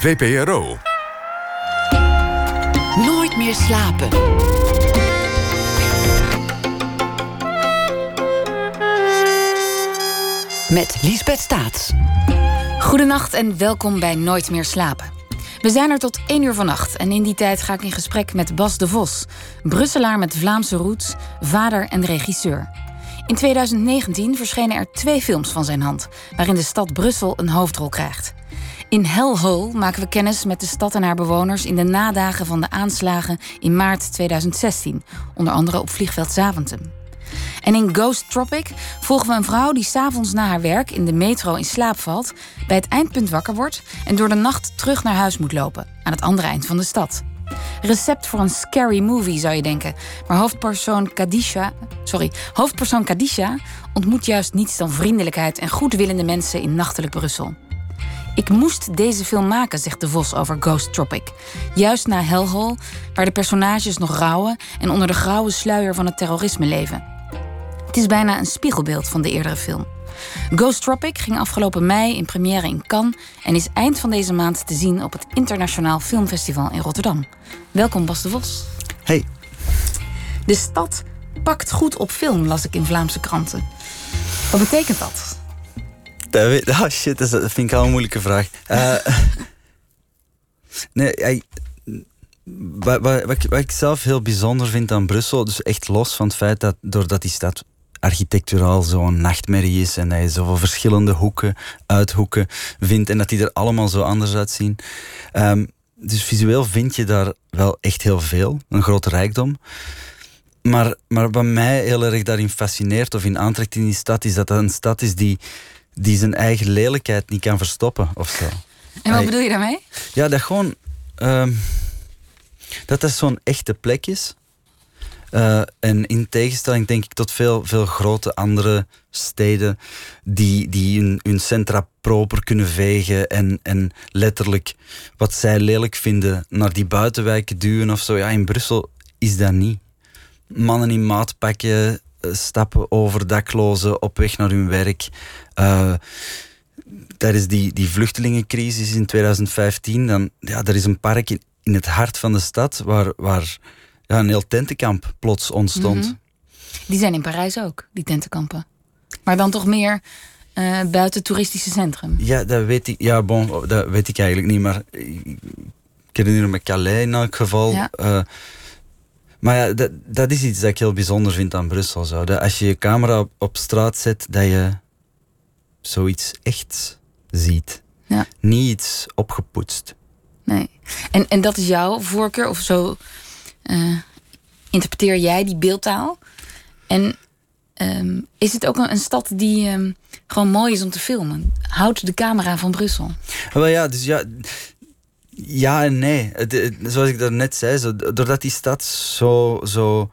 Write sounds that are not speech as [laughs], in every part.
VPRO. Nooit meer slapen. Met Liesbeth Staats. Goedenacht en welkom bij Nooit meer slapen. We zijn er tot 1 uur vannacht en in die tijd ga ik in gesprek met Bas de Vos, Brusselaar met Vlaamse roots, vader en regisseur. In 2019 verschenen er twee films van zijn hand, waarin de stad Brussel een hoofdrol krijgt. In Hellhole maken we kennis met de stad en haar bewoners in de nadagen van de aanslagen in maart 2016, onder andere op vliegveld Zaventem. En in Ghost Tropic volgen we een vrouw die s'avonds na haar werk in de metro in slaap valt, bij het eindpunt wakker wordt en door de nacht terug naar huis moet lopen, aan het andere eind van de stad. Recept voor een scary movie zou je denken, maar hoofdpersoon Kadisha, sorry, hoofdpersoon Kadisha ontmoet juist niets dan vriendelijkheid en goedwillende mensen in nachtelijk Brussel. Ik moest deze film maken, zegt de Vos over Ghost Tropic. Juist na Hellhole, waar de personages nog rouwen en onder de grauwe sluier van het terrorisme leven. Het is bijna een spiegelbeeld van de eerdere film. Ghost Tropic ging afgelopen mei in première in Cannes en is eind van deze maand te zien op het Internationaal Filmfestival in Rotterdam. Welkom Bas de Vos. Hey. De stad pakt goed op film, las ik in Vlaamse kranten. Wat betekent dat? Dat [laughs] oh shit, dat vind ik al een moeilijke vraag. Uh, [laughs] nee, wat, ik zelf heel bijzonder vind aan Brussel, dus echt los van het feit dat doordat die stad architecturaal zo'n nachtmerrie is en dat je zoveel verschillende hoeken, uithoeken vindt en dat die er allemaal zo anders uitzien. Um, dus visueel vind je daar wel echt heel veel, een grote rijkdom. Maar, maar wat mij heel erg daarin fascineert of in aantrekt in die stad, is dat dat een stad is die die zijn eigen lelijkheid niet kan verstoppen of zo. En wat bedoel je daarmee? Ja, dat gewoon. Uh, dat dat zo'n echte plek is. Uh, en in tegenstelling denk ik tot veel, veel grote andere steden die, die hun, hun centra proper kunnen vegen en, en letterlijk wat zij lelijk vinden naar die buitenwijken duwen of zo. Ja, in Brussel is dat niet. Mannen in maatpakken eh, stappen over daklozen op weg naar hun werk. Uh, tijdens die, die vluchtelingencrisis in 2015, dan, ja, er is een park in, in het hart van de stad waar, waar ja, een heel tentenkamp plots ontstond. Mhm. Die zijn in Parijs ook, die tentenkampen. Maar dan toch meer uh, buiten het toeristische centrum? Ja, dat weet ik, ja, bon, dat weet ik eigenlijk niet. Maar ik herinner me Calais in elk geval. Ja. Maar ja, dat, dat is iets dat ik heel bijzonder vind aan Brussel. Zo. Dat als je je camera op, op straat zet, dat je zoiets echt ziet. Ja. Niet iets opgepoetst. Nee. En, en dat is jouw voorkeur? Of zo uh, interpreteer jij die beeldtaal? En um, is het ook een, een stad die um, gewoon mooi is om te filmen? Houdt de camera van Brussel? Wel ja, dus ja, ja en nee. zoals ik net zei, zo, doordat die stad zo, zo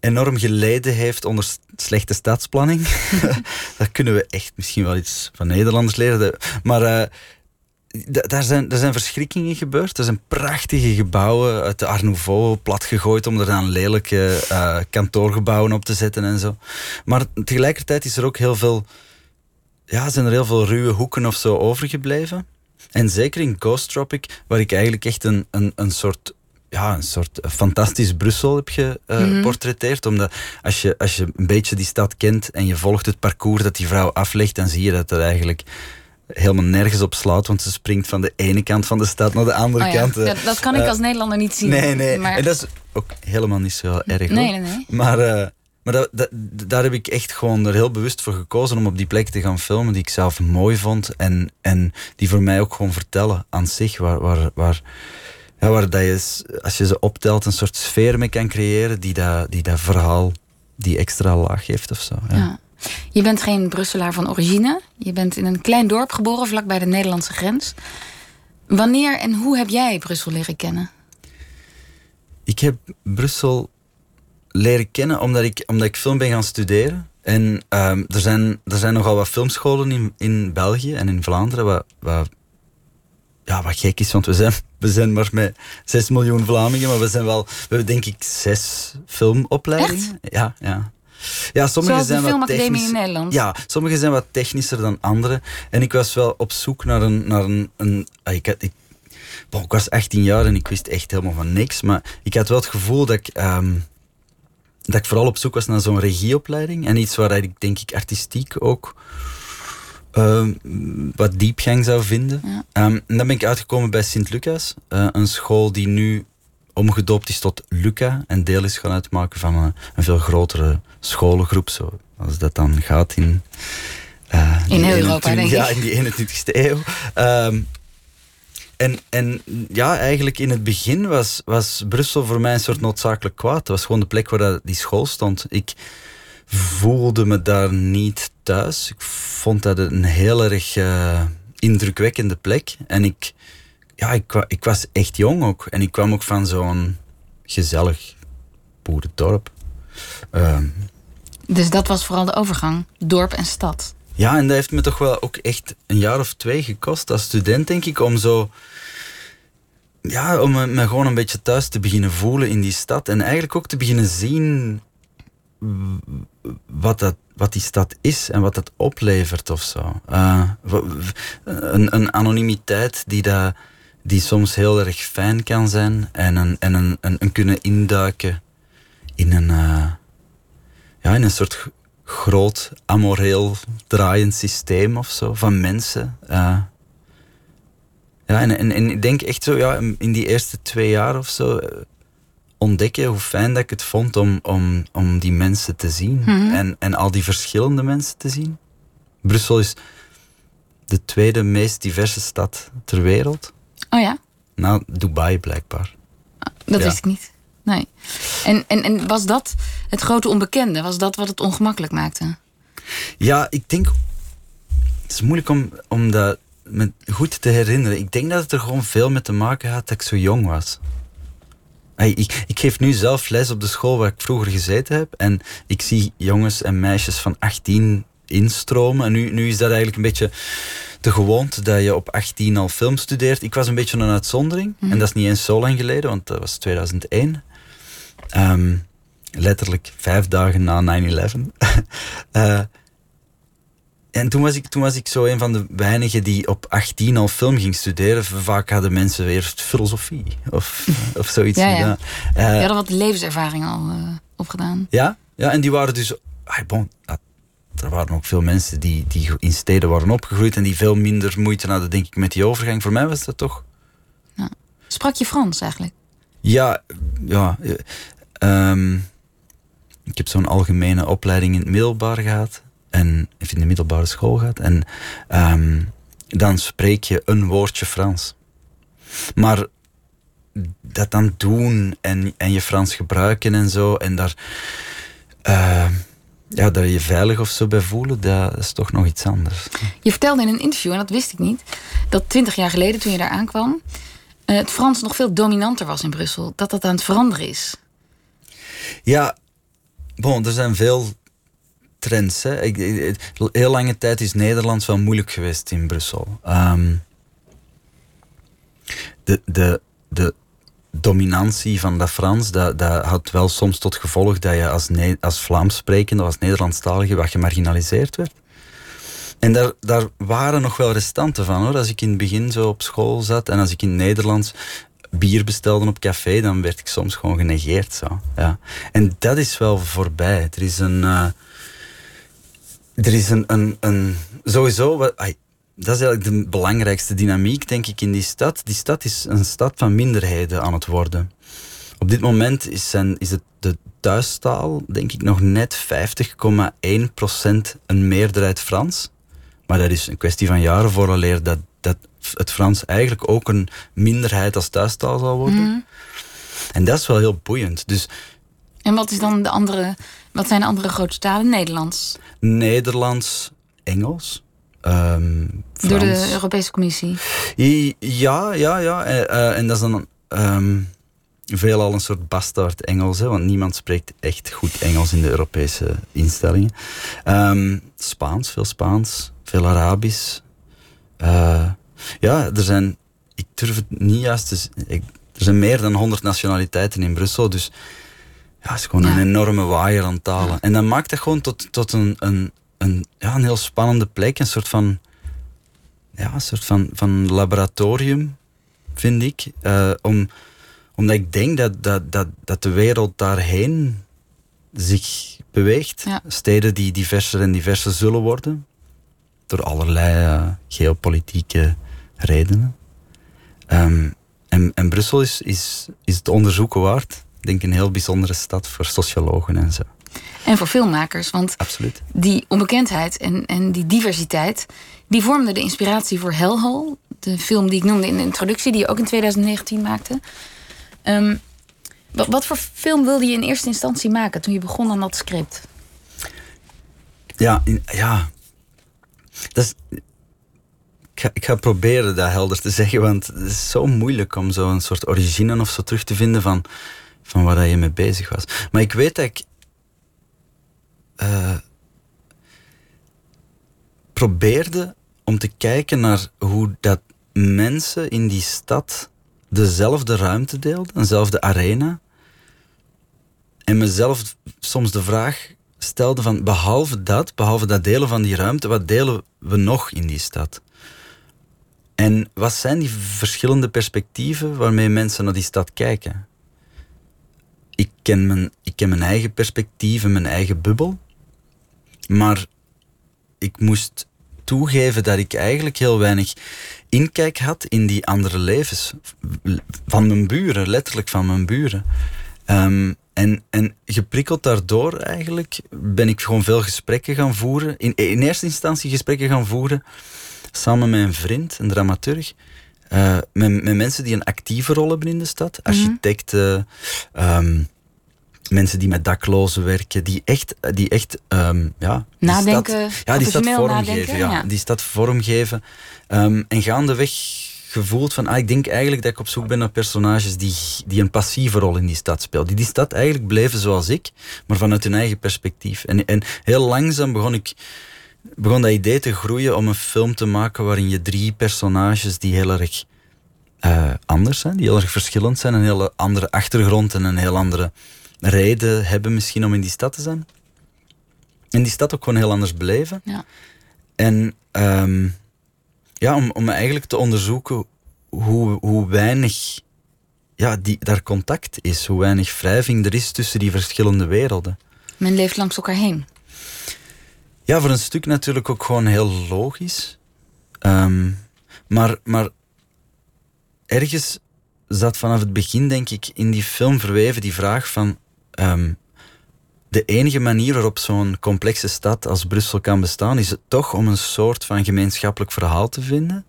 enorm geleden heeft onder slechte stadsplanning, [laughs] daar kunnen we echt misschien wel iets van Nederlanders leren. Maar uh, daar zijn, er zijn verschrikkingen gebeurd. Er zijn prachtige gebouwen uit de Art Nouveau platgegooid om er dan lelijke uh, kantoorgebouwen op te zetten en zo. Maar tegelijkertijd is er ook heel veel, ja, zijn er heel veel ruwe hoeken of zo overgebleven. En zeker in Ghost Tropic, waar ik eigenlijk echt een, een, een soort ja, een soort fantastisch Brussel heb geportretteerd. Uh, Omdat als je, als je een beetje die stad kent en je volgt het parcours dat die vrouw aflegt, dan zie je dat er eigenlijk helemaal nergens op slaat, want ze springt van de ene kant van de stad naar de andere oh kant. Ja, dat kan ik uh, als Nederlander niet zien. Nee, nee. Maar... En dat is ook helemaal niet zo erg. Nee, nee, nee. Maar uh, maar dat, dat, daar heb ik echt gewoon er heel bewust voor gekozen om op die plek te gaan filmen die ik zelf mooi vond. En, en die voor mij ook gewoon vertellen aan zich. Waar, waar, waar, ja, waar dat je, als je ze optelt, een soort sfeer mee kan creëren die dat, die dat verhaal die extra laag geeft of zo. Ja. ja. Je bent geen Brusselaar van origine. Je bent in een klein dorp geboren, vlakbij de Nederlandse grens. Wanneer en hoe heb jij Brussel leren kennen? Ik heb Brussel leren kennen omdat ik, omdat ik film ben gaan studeren. En um, er, zijn, er zijn nogal wat filmscholen in, in België en in Vlaanderen wat, wat, ja, wat gek is, want we zijn, [laughs] we zijn maar met 6 miljoen Vlamingen, maar we zijn wel, we hebben denk ik zes filmopleidingen. Echt? Ja, ja. Ja, sommige zijn wat technisch, in Nederland. Ja, sommige zijn wat technischer dan andere. En ik was wel op zoek naar een. Naar een, een ah, ik, ik, ik was 18 jaar en ik wist echt helemaal van niks. Maar ik had wel het gevoel dat ik, ehm, dat ik vooral op zoek was naar zo'n regieopleiding. En iets waar ik denk ik artistiek ook ehm, wat diepgang zou vinden. Ehm, en dan ben ik uitgekomen bij Sint-Lucas. Uh, een school die nu omgedoopt is tot Luca. En deel is gaan uitmaken van een, een veel grotere scholengroep. Zo, als dat dan gaat in... Uh, in heel Europa, denk ik. Ja, in die 21ste eeuw. En, en ja, eigenlijk in het begin was, was Brussel voor mij een soort noodzakelijk kwaad. Het was gewoon de plek waar die school stond. Ik voelde me daar niet thuis. Ik vond dat een heel erg uh, indrukwekkende plek. En ik, ja, ik, ik was echt jong ook. En ik kwam ook van zo'n gezellig boerendorp. Uh, dus dat was vooral de overgang, dorp en stad. Ja, en dat heeft me toch wel ook echt een jaar of twee gekost als student, denk ik, om zo ja, om me, gewoon een beetje thuis te beginnen voelen in die stad. En eigenlijk ook te beginnen zien wat, dat, wat die stad is en wat dat oplevert of zo. Uh, een, een anonimiteit die, dat, die soms heel erg fijn kan zijn. En een, en een, een, kunnen induiken in een, uh, ja, in een soort groot amoreel draaiend systeem of zo van mensen. Uh, ja, en, en, en ik denk echt zo, ja, in die eerste twee jaar of zo eh, ontdekken hoe fijn dat ik het vond om, om, om die mensen te zien. Mhm. en, en al die verschillende mensen te zien. Brussel is de tweede meest diverse stad ter wereld. Oh ja? Nou, Dubai blijkbaar. Ah, dat wist ik niet. Nee. En, en, en was dat het grote onbekende? Was dat wat het ongemakkelijk maakte? Ja, ik denk. Het is moeilijk om, om dat me goed te herinneren. Ik denk dat het er gewoon veel mee te maken had dat ik zo jong was. ik, ik, geef nu zelf les op de school waar ik vroeger gezeten heb. En ik zie jongens en meisjes van 18 instromen. En nu, nu is dat eigenlijk een beetje de gewoonte dat je op 18 al film studeert. Ik was een beetje een uitzondering. Mhm. En dat is niet eens zo lang geleden, want dat was 2001. Ehm, letterlijk vijf dagen na 9-11. [laughs] En toen was, ik, toen was ik zo een van de weinigen die op 18 al film ging studeren. Vaak hadden mensen eerst filosofie of, [laughs] of zoiets ja, ja. Uh, die hadden wat levenservaring al uh, opgedaan. Ja, ja, en die waren dus... Ah, bon, er waren ook veel mensen die, die in steden waren opgegroeid en die veel minder moeite hadden, denk ik, met die overgang. Voor mij was dat toch... Ja. Sprak je Frans eigenlijk? Ja, ja. Um, ik heb zo'n algemene opleiding in het middelbaar gehad en in de middelbare school gaat. En um, dan spreek je een woordje Frans. Maar dat dan doen en, en je Frans gebruiken en zo. En daar, uh, ja, daar je veilig of zo bij voelen, dat is toch nog iets anders. Je vertelde in een interview, en dat wist ik niet, dat twintig jaar geleden toen je daar aankwam, uh, het Frans nog veel dominanter was in Brussel. Dat dat aan het veranderen is. Ja, bon, er zijn veel trends. Hè. Heel lange tijd is Nederlands wel moeilijk geweest in Brussel. Um, de, de, de dominantie van dat Frans, dat, dat had wel soms tot gevolg dat je als, als Vlaams sprekende, als Nederlandstalige, wat gemarginaliseerd werd. En daar, daar waren nog wel restanten van hoor. Als ik in het begin zo op school zat en als ik in Nederlands bier bestelde op café, dan werd ik soms gewoon genegeerd. Zo. Ja. En dat is wel voorbij. Er is een. Uh, er is een, een, een sowieso, wat, dat is eigenlijk de belangrijkste dynamiek, denk ik, in die stad. Die stad is een stad van minderheden aan het worden. Op dit moment is, zijn, is het de thuistaal, denk ik, nog net 50,1% een meerderheid Frans. Maar dat is een kwestie van jaren vooraleer dat, dat het Frans eigenlijk ook een minderheid als thuistaal zal worden. Mhm. En dat is wel heel boeiend. Dus, en wat is dan de andere wat zijn de andere grote talen? Nederlands? Nederlands, Engels. Um, Door de Europese Commissie? Ja, ja, ja. Uh, uh, en dat is dan um, veelal een soort bastard Engels, hè, want niemand spreekt echt goed Engels in de Europese instellingen. Um, Spaans, veel Spaans, veel Arabisch. Uh, ja, er zijn, ik durf het niet juist te ik, er zijn meer dan 100 nationaliteiten in Brussel, dus ja, het is gewoon een enorme waaier aan talen. En dat maakt dat gewoon tot, tot een, een, een, ja, een heel spannende plek. Een soort van, ja, een soort van, van laboratorium vind ik. Uh, om, omdat ik denk dat, dat, dat, dat de wereld daarheen zich beweegt. Steden die diverser en diverser zullen worden. Door allerlei uh, geopolitieke redenen. Um, en, en Brussel is, is, is het onderzoeken waard. Ik denk een heel bijzondere stad voor sociologen en zo. En voor filmmakers, want Absoluut. die onbekendheid en, en die diversiteit... die vormden de inspiratie voor Hellhole. De film die ik noemde in de introductie, die je ook in 2019 maakte. Um, wat, wat voor film wilde je in eerste instantie maken toen je begon aan dat script? Ja, ja. Dat is, ik, ga, ik ga proberen dat helder te zeggen, want het is zo moeilijk om zo'n soort origine of zo terug te vinden van, van waar je mee bezig was. Maar ik weet dat ik. Uh, probeerde om te kijken naar hoe dat mensen in die stad dezelfde ruimte deelden, dezelfde arena. En mezelf soms de vraag stelde van behalve dat, behalve dat delen van die ruimte, wat delen we nog in die stad? En wat zijn die verschillende perspectieven waarmee mensen naar die stad kijken? Ik ken mijn, ik ken mijn eigen perspectieven, mijn eigen bubbel. Maar ik moest toegeven dat ik eigenlijk heel weinig inkijk had in die andere levens. Van mijn buren, letterlijk van mijn buren. Um, en, en geprikkeld daardoor eigenlijk ben ik gewoon veel gesprekken gaan voeren. In, in eerste instantie gesprekken gaan voeren samen met een vriend, een dramaturg. Uh, met, met, mensen die een actieve rol hebben in de stad. Mhm. Architecten, um, mensen die met daklozen werken, die echt, die echt um, ja, nadenken, stad, ja, die stad vormgeven. Ja, ja. Die stad vormgeven. Um, en gaandeweg gevoeld van, ah, ik denk eigenlijk dat ik op zoek ben naar personages die, die een passieve rol in die stad spelen. Die die stad eigenlijk bleven zoals ik, maar vanuit hun eigen perspectief. En, en heel langzaam begon ik begon dat idee te groeien om een film te maken waarin je drie personages die heel erg uh, anders zijn, die heel erg verschillend zijn, een hele andere achtergrond en een heel andere reden hebben misschien om in die stad te zijn. En die stad ook gewoon heel anders beleven. Ja. En um, ja, om, om eigenlijk te onderzoeken hoe, hoe weinig ja, die, daar contact is, hoe weinig wrijving er is tussen die verschillende werelden. Men leeft langs elkaar heen. Ja, voor een stuk natuurlijk ook gewoon heel logisch. Um, maar, maar ergens zat vanaf het begin, denk ik, in die film verweven die vraag van... Um, de enige manier waarop zo'n complexe stad als Brussel kan bestaan, is het toch om een soort van gemeenschappelijk verhaal te vinden.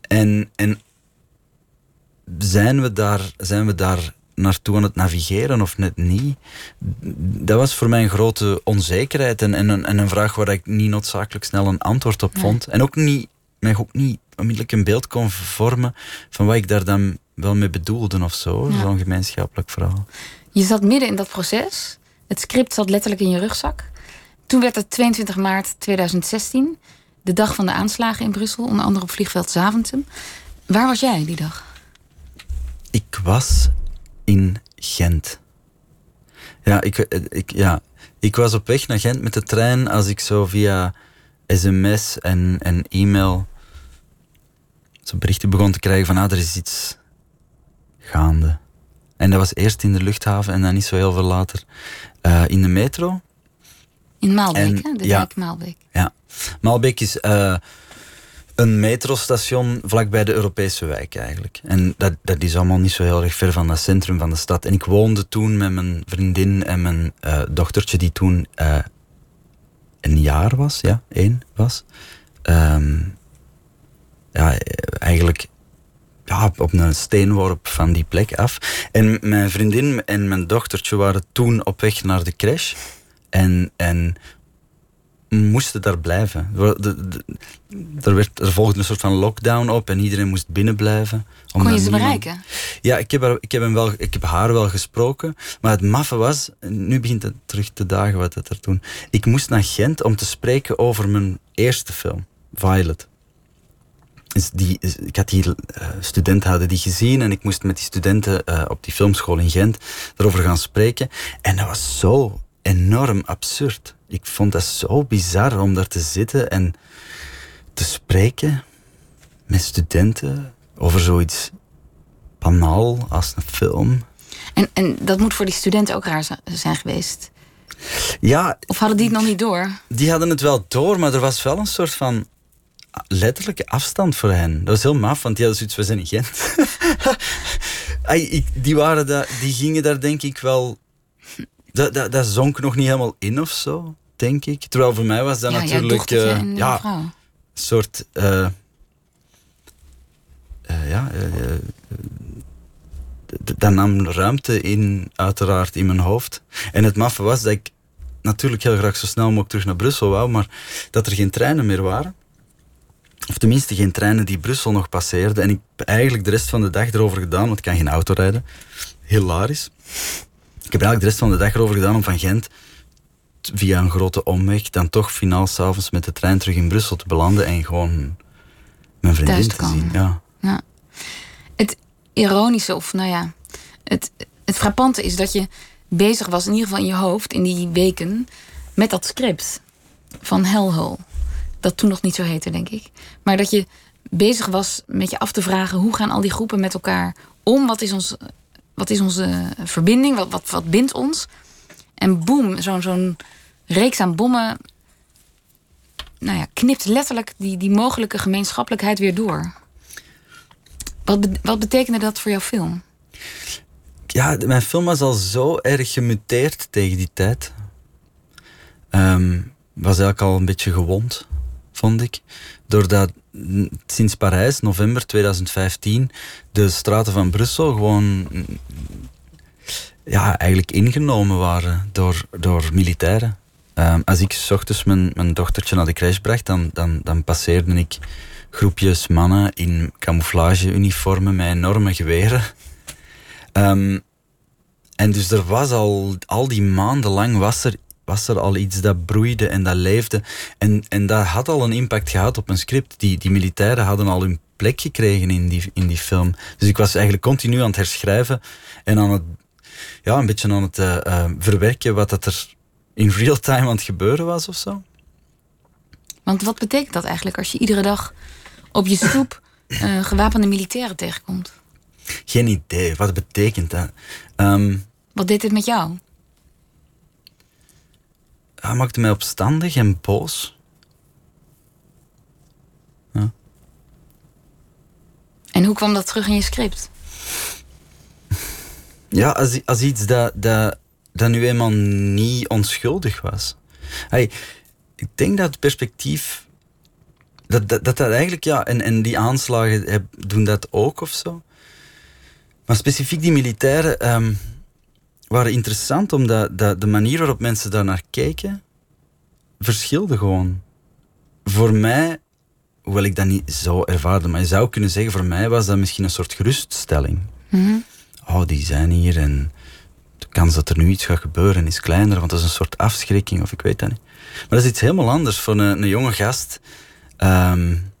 En, en zijn, we daar, zijn we daar naartoe aan het navigeren of net niet? Dat was voor mij een grote onzekerheid en, en, een, en een vraag waar ik niet noodzakelijk snel een antwoord op vond. En ook niet, mij ook niet onmiddellijk een beeld kon vormen van wat ik daar dan wel mee bedoelde of zo, zo'n gemeenschappelijk verhaal. Je zat midden in dat proces. Het script zat letterlijk in je rugzak. Toen werd het 22 maart 2016, de dag van de aanslagen in Brussel, onder andere op vliegveld Zaventem. Waar was jij die dag? Ik was in Gent. Ja, ik, ik, ja, ik was op weg naar Gent met de trein als ik zo via sms en, e-mail zo berichten begon te krijgen van ah, er is iets gaande. En dat was eerst in de luchthaven en dan niet zo heel veel later uh, in de metro. In Maalbeek, hè? De ja, dijk Maalbeek. Ja. Maalbeek is uh, een metrostation vlakbij de Europese wijk eigenlijk. En dat, dat is allemaal niet zo heel erg ver van het centrum van de stad. En ik woonde toen met mijn vriendin en mijn uh, dochtertje, die toen een jaar was, ja, één was. Um, ja, eigenlijk ja, op een steenworp van die plek af. En mijn vriendin en mijn dochtertje waren toen op weg naar de crash. En, en moesten daar blijven. Er, werd, er volgde een soort van lockdown op en iedereen moest binnen blijven. Kon je ze bereiken? Ja, ik heb, haar, ik, heb hem wel, ik heb haar wel gesproken. Maar het maffe was, nu begint het terug te dagen wat het er toen. Ik moest naar Gent om te spreken over mijn eerste film, Violet die, ik had hier uh, studenten hadden die gezien en ik moest met die studenten uh, op die filmschool in Gent erover gaan spreken. En dat was zo enorm absurd. Ik vond dat zo bizar om daar te zitten en te spreken met studenten over zoiets banaal als een film. En, en dat moet voor die studenten ook raar zijn geweest. Ja. Of hadden die het nog niet door? Die hadden het wel door, maar er was wel een soort van letterlijke afstand voor hen. Dat was heel maf, want die hadden zoiets, we zijn in Gent. [laughs] die, waren daar, die gingen daar denk ik wel... Dat, dat, dat zonk nog niet helemaal in of zo, denk ik. Terwijl voor mij was dat ja, natuurlijk... Uh, ja, een soort... Uh, uh, ja, dat nam ruimte in, uiteraard, in mijn hoofd. En het maffe was dat ik natuurlijk heel graag zo snel mogelijk terug naar Brussel wou, maar dat er geen treinen meer waren. Of tenminste geen treinen die Brussel nog passeerden. En ik heb eigenlijk de rest van de dag erover gedaan, want ik kan geen auto rijden. Hilarisch. Ik heb eigenlijk de rest van de dag erover gedaan om van Gent via een grote omweg dan toch finaal s'avonds met de trein terug in Brussel te belanden en gewoon mijn vriendin te, zien. Ja. ja. Het ironische, of nou ja, het, het frappante is dat je bezig was, in ieder geval in je hoofd, in die weken, met dat script van Hellhole. Dat toen nog niet zo heette, denk ik. Maar dat je bezig was met je af te vragen hoe gaan al die groepen met elkaar om? Wat is, ons, wat is onze verbinding? Wat, wat, bindt ons? En boem, zo'n zo'n reeks aan bommen. Nou ja, knipt letterlijk die, die mogelijke gemeenschappelijkheid weer door. Wat, wat betekende dat voor jouw film? Ja, mijn film was al zo erg gemuteerd tegen die tijd. Um, was eigenlijk al een beetje gewond, vond ik. Doordat sinds Parijs, november 2015, de straten van Brussel gewoon ja, eigenlijk ingenomen waren door, door militairen. Um, als ik s ochtends mijn, mijn dochtertje naar de crash bracht, dan, dan, dan passeerde ik groepjes mannen in camouflageuniformen met enorme geweren. Um, en dus er was al, al die maanden lang was er, was er al iets dat broeide en dat leefde. En, en dat had al een impact gehad op mijn script. Die, die militairen hadden al hun plek gekregen in die, in die film. Dus ik was eigenlijk continu aan het herschrijven en aan het, ja, een beetje aan het uh, uh, verwerken wat dat er in real time aan het gebeuren was of zo. Want wat betekent dat eigenlijk als je iedere dag op je stoep uh, gewapende militairen tegenkomt? Geen idee. Wat betekent dat? Um, Wat deed het met jou? Hij maakte mij opstandig en boos. Ja. En hoe kwam dat terug in je script? Ja, als, als iets dat, dat, dat nu eenmaal niet onschuldig was. Hey, ik denk dat het perspectief dat dat, dat, eigenlijk, ja, en, en die aanslagen doen dat ook of zo. Maar specifiek die militairen um, waren interessant, omdat dat de manier waarop mensen daar naar kijken verschilde gewoon. Voor mij, hoewel ik dat niet zo ervaarde, maar je zou kunnen zeggen, voor mij was dat misschien een soort geruststelling. Mm Oh, die zijn hier en de kans dat er nu iets gaat gebeuren is kleiner, want dat is een soort afschrikking of ik weet dat niet. Maar dat is iets helemaal anders voor een, een jonge gast um,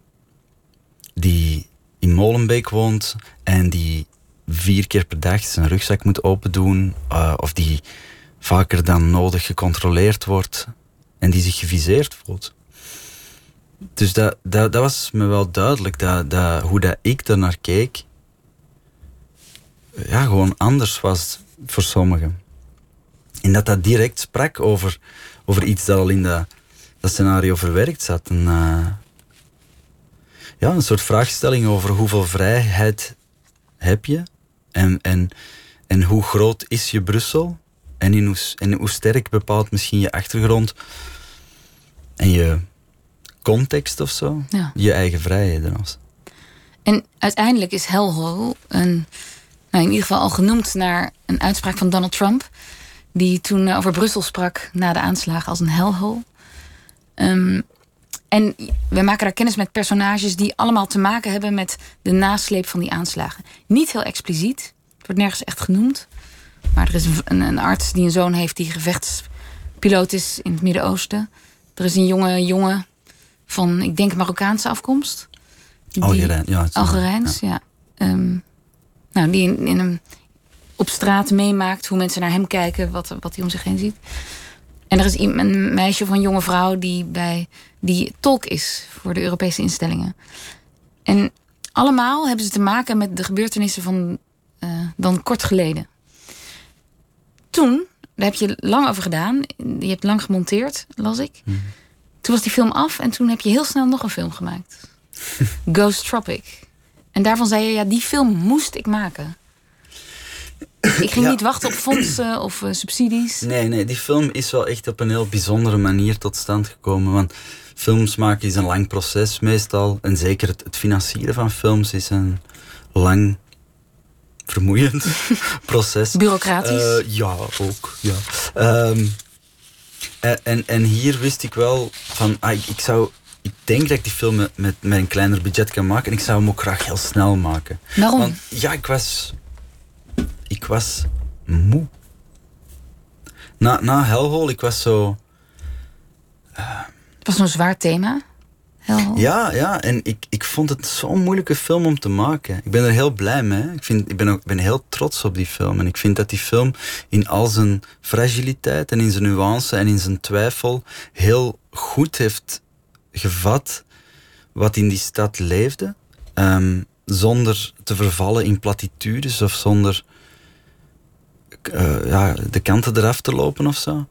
die in Molenbeek woont en die vier keer per dag zijn rugzak moet open doen, uh, of die vaker dan nodig gecontroleerd wordt en die zich geviseerd voelt. Dus dat, dat, dat was me wel duidelijk, dat, dat, hoe dat ik naar keek, ja, gewoon anders was voor sommigen. En dat dat direct sprak over, over iets dat al in dat, dat scenario verwerkt zat. Uh, ja, een soort vraagstelling over hoeveel vrijheid heb je en, en, en hoe groot is je Brussel en, in hoe, en hoe sterk bepaalt misschien je achtergrond en je context of zo, ja. je eigen vrijheden. En uiteindelijk is Hellhole een, nou in ieder geval al genoemd naar een uitspraak van Donald Trump, die toen over Brussel sprak na de aanslagen als een hellhole. Um, en we maken daar kennis met personages die allemaal te maken hebben met de nasleep van die aanslagen. Niet heel expliciet, het wordt nergens echt genoemd. Maar er is een, een arts die een zoon heeft die gevechtspiloot is in het Midden-Oosten. Er is een jonge jongen van, ik denk, Marokkaanse afkomst. Algerijn, ja. Algerijns, ja. ja. Um, nou, die in, in een, op straat meemaakt hoe mensen naar hem kijken, wat, wat hij om zich heen ziet. En er is een meisje of een jonge vrouw die, bij, die tolk is voor de Europese instellingen. En allemaal hebben ze te maken met de gebeurtenissen van uh, dan kort geleden. Toen, daar heb je lang over gedaan. Je hebt lang gemonteerd, las ik. Mhm. Toen was die film af en toen heb je heel snel nog een film gemaakt. [laughs] Ghost Tropic. En daarvan zei je, ja, die film moest ik maken. Ik ging Ja. niet wachten op fondsen [clears throat] of eh, subsidies. Nee, nee, die film is wel echt op een heel bijzondere manier tot stand gekomen. Want films maken is een lang proces meestal. En zeker het, het financieren van films is een lang, vermoeiend [laughs] proces. Bureaucratisch. Eh, ja, ook. Ja. Ehm, en, en, hier wist ik wel van, ah, ik, ik zou... Ik denk dat ik die film met, met, met een kleiner budget kan maken. En ik zou hem ook graag heel snel maken. Waarom? Want ja, ik was... Ik was moe. Na, na Hellhole, ik was zo... Het was zo'n zwaar thema. Heel... Ja, ja, en ik, ik vond het zo'n moeilijke film om te maken. Ik ben er heel blij mee. Ik, vind, ik, ben ook, ben heel trots op die film. En ik vind dat die film in al zijn fragiliteit en in zijn nuance en in zijn twijfel heel goed heeft gevat wat in die stad leefde. Ehm, zonder te vervallen in platitudes of zonder eh, ja, de kanten eraf te lopen of zo.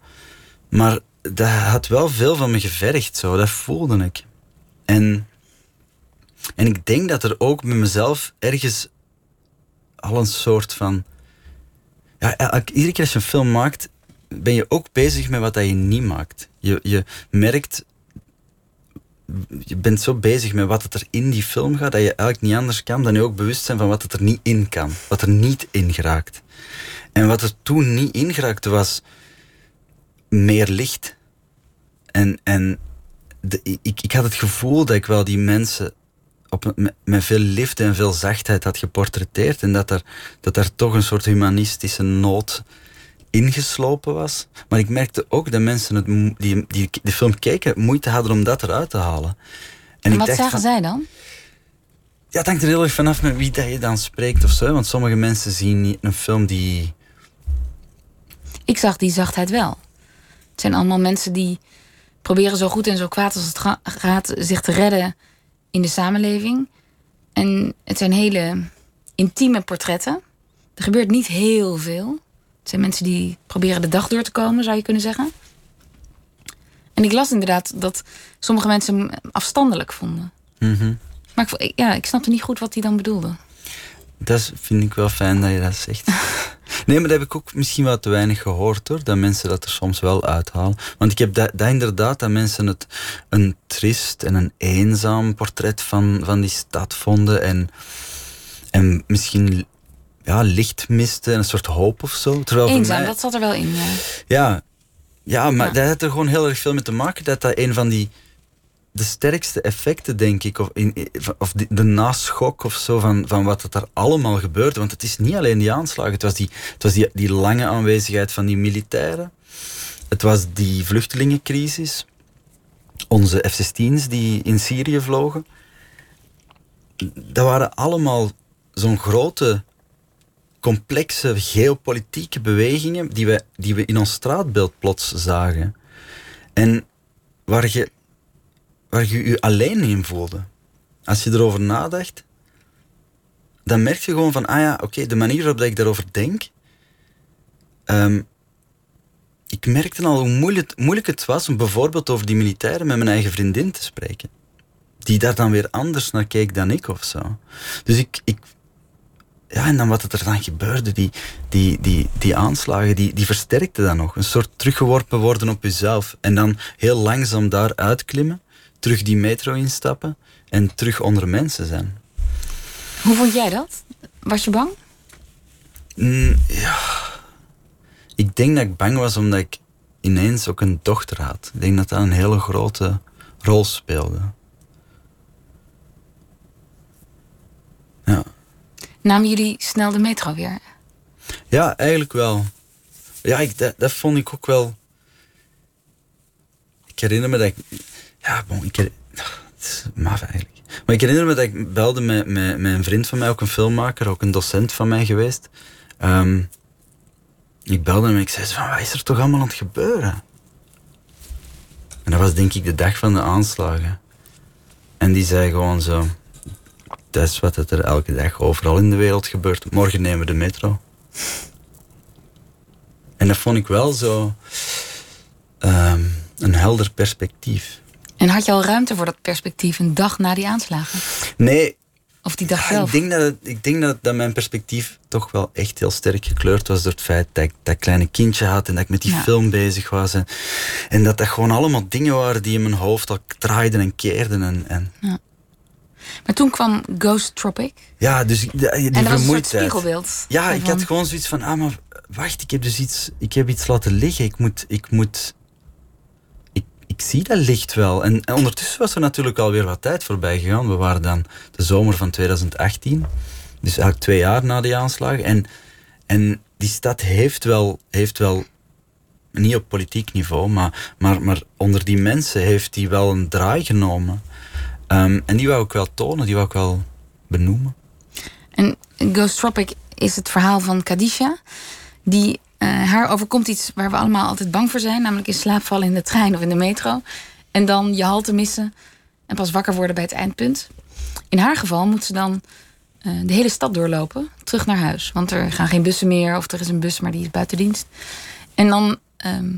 Maar dat had wel veel van me gevergd, zo. dat voelde ik. En, en ik denk dat er ook met mezelf ergens al een soort van. Ja, iedere keer als je een film maakt, ben je ook bezig met wat dat je niet maakt. Je, je merkt. Je bent zo bezig met wat het er in die film gaat, dat je eigenlijk niet anders kan dan je ook bewust zijn van wat het er niet in kan. Wat er niet in geraakt. En wat er toen niet in geraakte was meer licht. En, en de, ik, ik had het gevoel dat ik wel die mensen op, met veel liefde en veel zachtheid had geportretteerd. En dat er, dat er toch een soort humanistische nood ingeslopen was. Maar ik merkte ook dat mensen het, die, die de film keken moeite hadden om dat eruit te halen. En, En ik wat zagen van- zij dan? ja, het hangt er heel erg vanaf met wie dat je dan spreekt of zo. Want sommige mensen zien niet een film die. Ik zag die zachtheid wel. Het zijn allemaal mensen die proberen zo goed en zo kwaad als het ga- gaat zich te redden in de samenleving. En het zijn hele intieme portretten. Er gebeurt niet heel veel. Het zijn mensen die proberen de dag door te komen, zou je kunnen zeggen. En ik las inderdaad dat sommige mensen hem afstandelijk vonden. Mhm. Maar ik, ja, ik snapte niet goed wat hij dan bedoelde. Dat vind ik wel fijn dat je dat zegt. [laughs] Nee, maar dat heb ik ook misschien wel te weinig gehoord hoor. Dat mensen dat er soms wel uithalen. Want ik heb dat, dat inderdaad, dat mensen het een trist en een eenzaam portret van, van die stad vonden. En, en misschien ja, licht misten, een soort hoop of zo. Terwijl voor Eenzaam, mij- dat zat er wel in. Ja. Ja, ja maar Ja. dat had er gewoon heel erg veel mee te maken. Dat dat een van die de sterkste effecten, denk ik, of, in, of de, de naschok of zo van, van wat er daar allemaal gebeurde. Want het is niet alleen die aanslagen, het was die, het was die, die lange aanwezigheid van die militairen. Het was die vluchtelingencrisis. Onze F-16's die in Syrië vlogen. Dat waren allemaal zo'n grote complexe geopolitieke bewegingen die we, die we in ons straatbeeld plots zagen. En waar je waar je je alleen in voelde. Als je erover nadacht, dan merk je gewoon van, ah ja, oké, de manier waarop ik daarover denk. ehm, ik merkte al hoe moeilijk, moeilijk het was om bijvoorbeeld over die militairen met mijn eigen vriendin te spreken. Die daar dan weer anders naar keek dan ik of zo. Dus ik, ik ja, en dan wat het er dan gebeurde, die, die, die, die aanslagen, die, die versterkten dan nog. Een soort teruggeworpen worden op jezelf. En dan heel langzaam daar uitklimmen, terug die metro instappen en terug onder mensen zijn. Hoe vond jij dat? Was je bang? Mm, ja. Ik denk dat ik bang was omdat ik ineens ook een dochter had. Ik denk dat dat een hele grote rol speelde. Ja. Namen jullie snel de metro weer? Ja, eigenlijk wel. Ja, ik, dat, dat vond ik ook wel. Ik herinner me dat ik. Ja, bon, ik her- Het is eigenlijk. Maar ik herinner me dat ik belde met, met, een vriend van mij, ook een filmmaker, ook een docent van mij geweest. Ehm, ik belde hem en ik zei: van, Wat is er toch allemaal aan het gebeuren? En dat was denk ik de dag van de aanslagen. En die zei gewoon zo: dat is wat het er elke dag overal in de wereld gebeurt. Morgen nemen we de metro. En dat vond ik wel zo ehm, een helder perspectief. En had je al ruimte voor dat perspectief een dag na die aanslagen? Nee. Of die dag ja, zelf? Ik denk, dat, het, ik denk dat, dat mijn perspectief toch wel echt heel sterk gekleurd was door het feit dat ik dat kleine kindje had en dat ik met die Ja. film bezig was. En, en dat dat gewoon allemaal dingen waren die in mijn hoofd al draaiden en keerden. En, en Maar toen kwam Ghost Tropic. ja, dus die, die en dat was een spiegelbeeld. Ja, ik had gewoon zoiets van, ah, maar wacht, ik heb dus iets, ik heb iets laten liggen. Ik moet, ik moet, ik, ik zie dat licht wel. En, en ondertussen was er natuurlijk alweer wat tijd voorbij gegaan. We waren dan de zomer van 2018, dus eigenlijk twee jaar na die aanslagen. En, en die stad heeft wel, heeft wel, niet op politiek niveau, maar, maar, maar onder die mensen heeft die wel een draai genomen. Ehm, en die wou ik wel tonen, die wou ik wel benoemen. En Ghost Tropic is het verhaal van Kadisha. Die, eh, haar overkomt iets waar we allemaal altijd bang voor zijn. Namelijk in slaap vallen in de trein of in de metro. En dan je halte missen. En pas wakker worden bij het eindpunt. In haar geval moet ze dan eh, de hele stad doorlopen. Terug naar huis. Want er gaan geen bussen meer. Of er is een bus, maar die is buiten dienst. En dan ehm,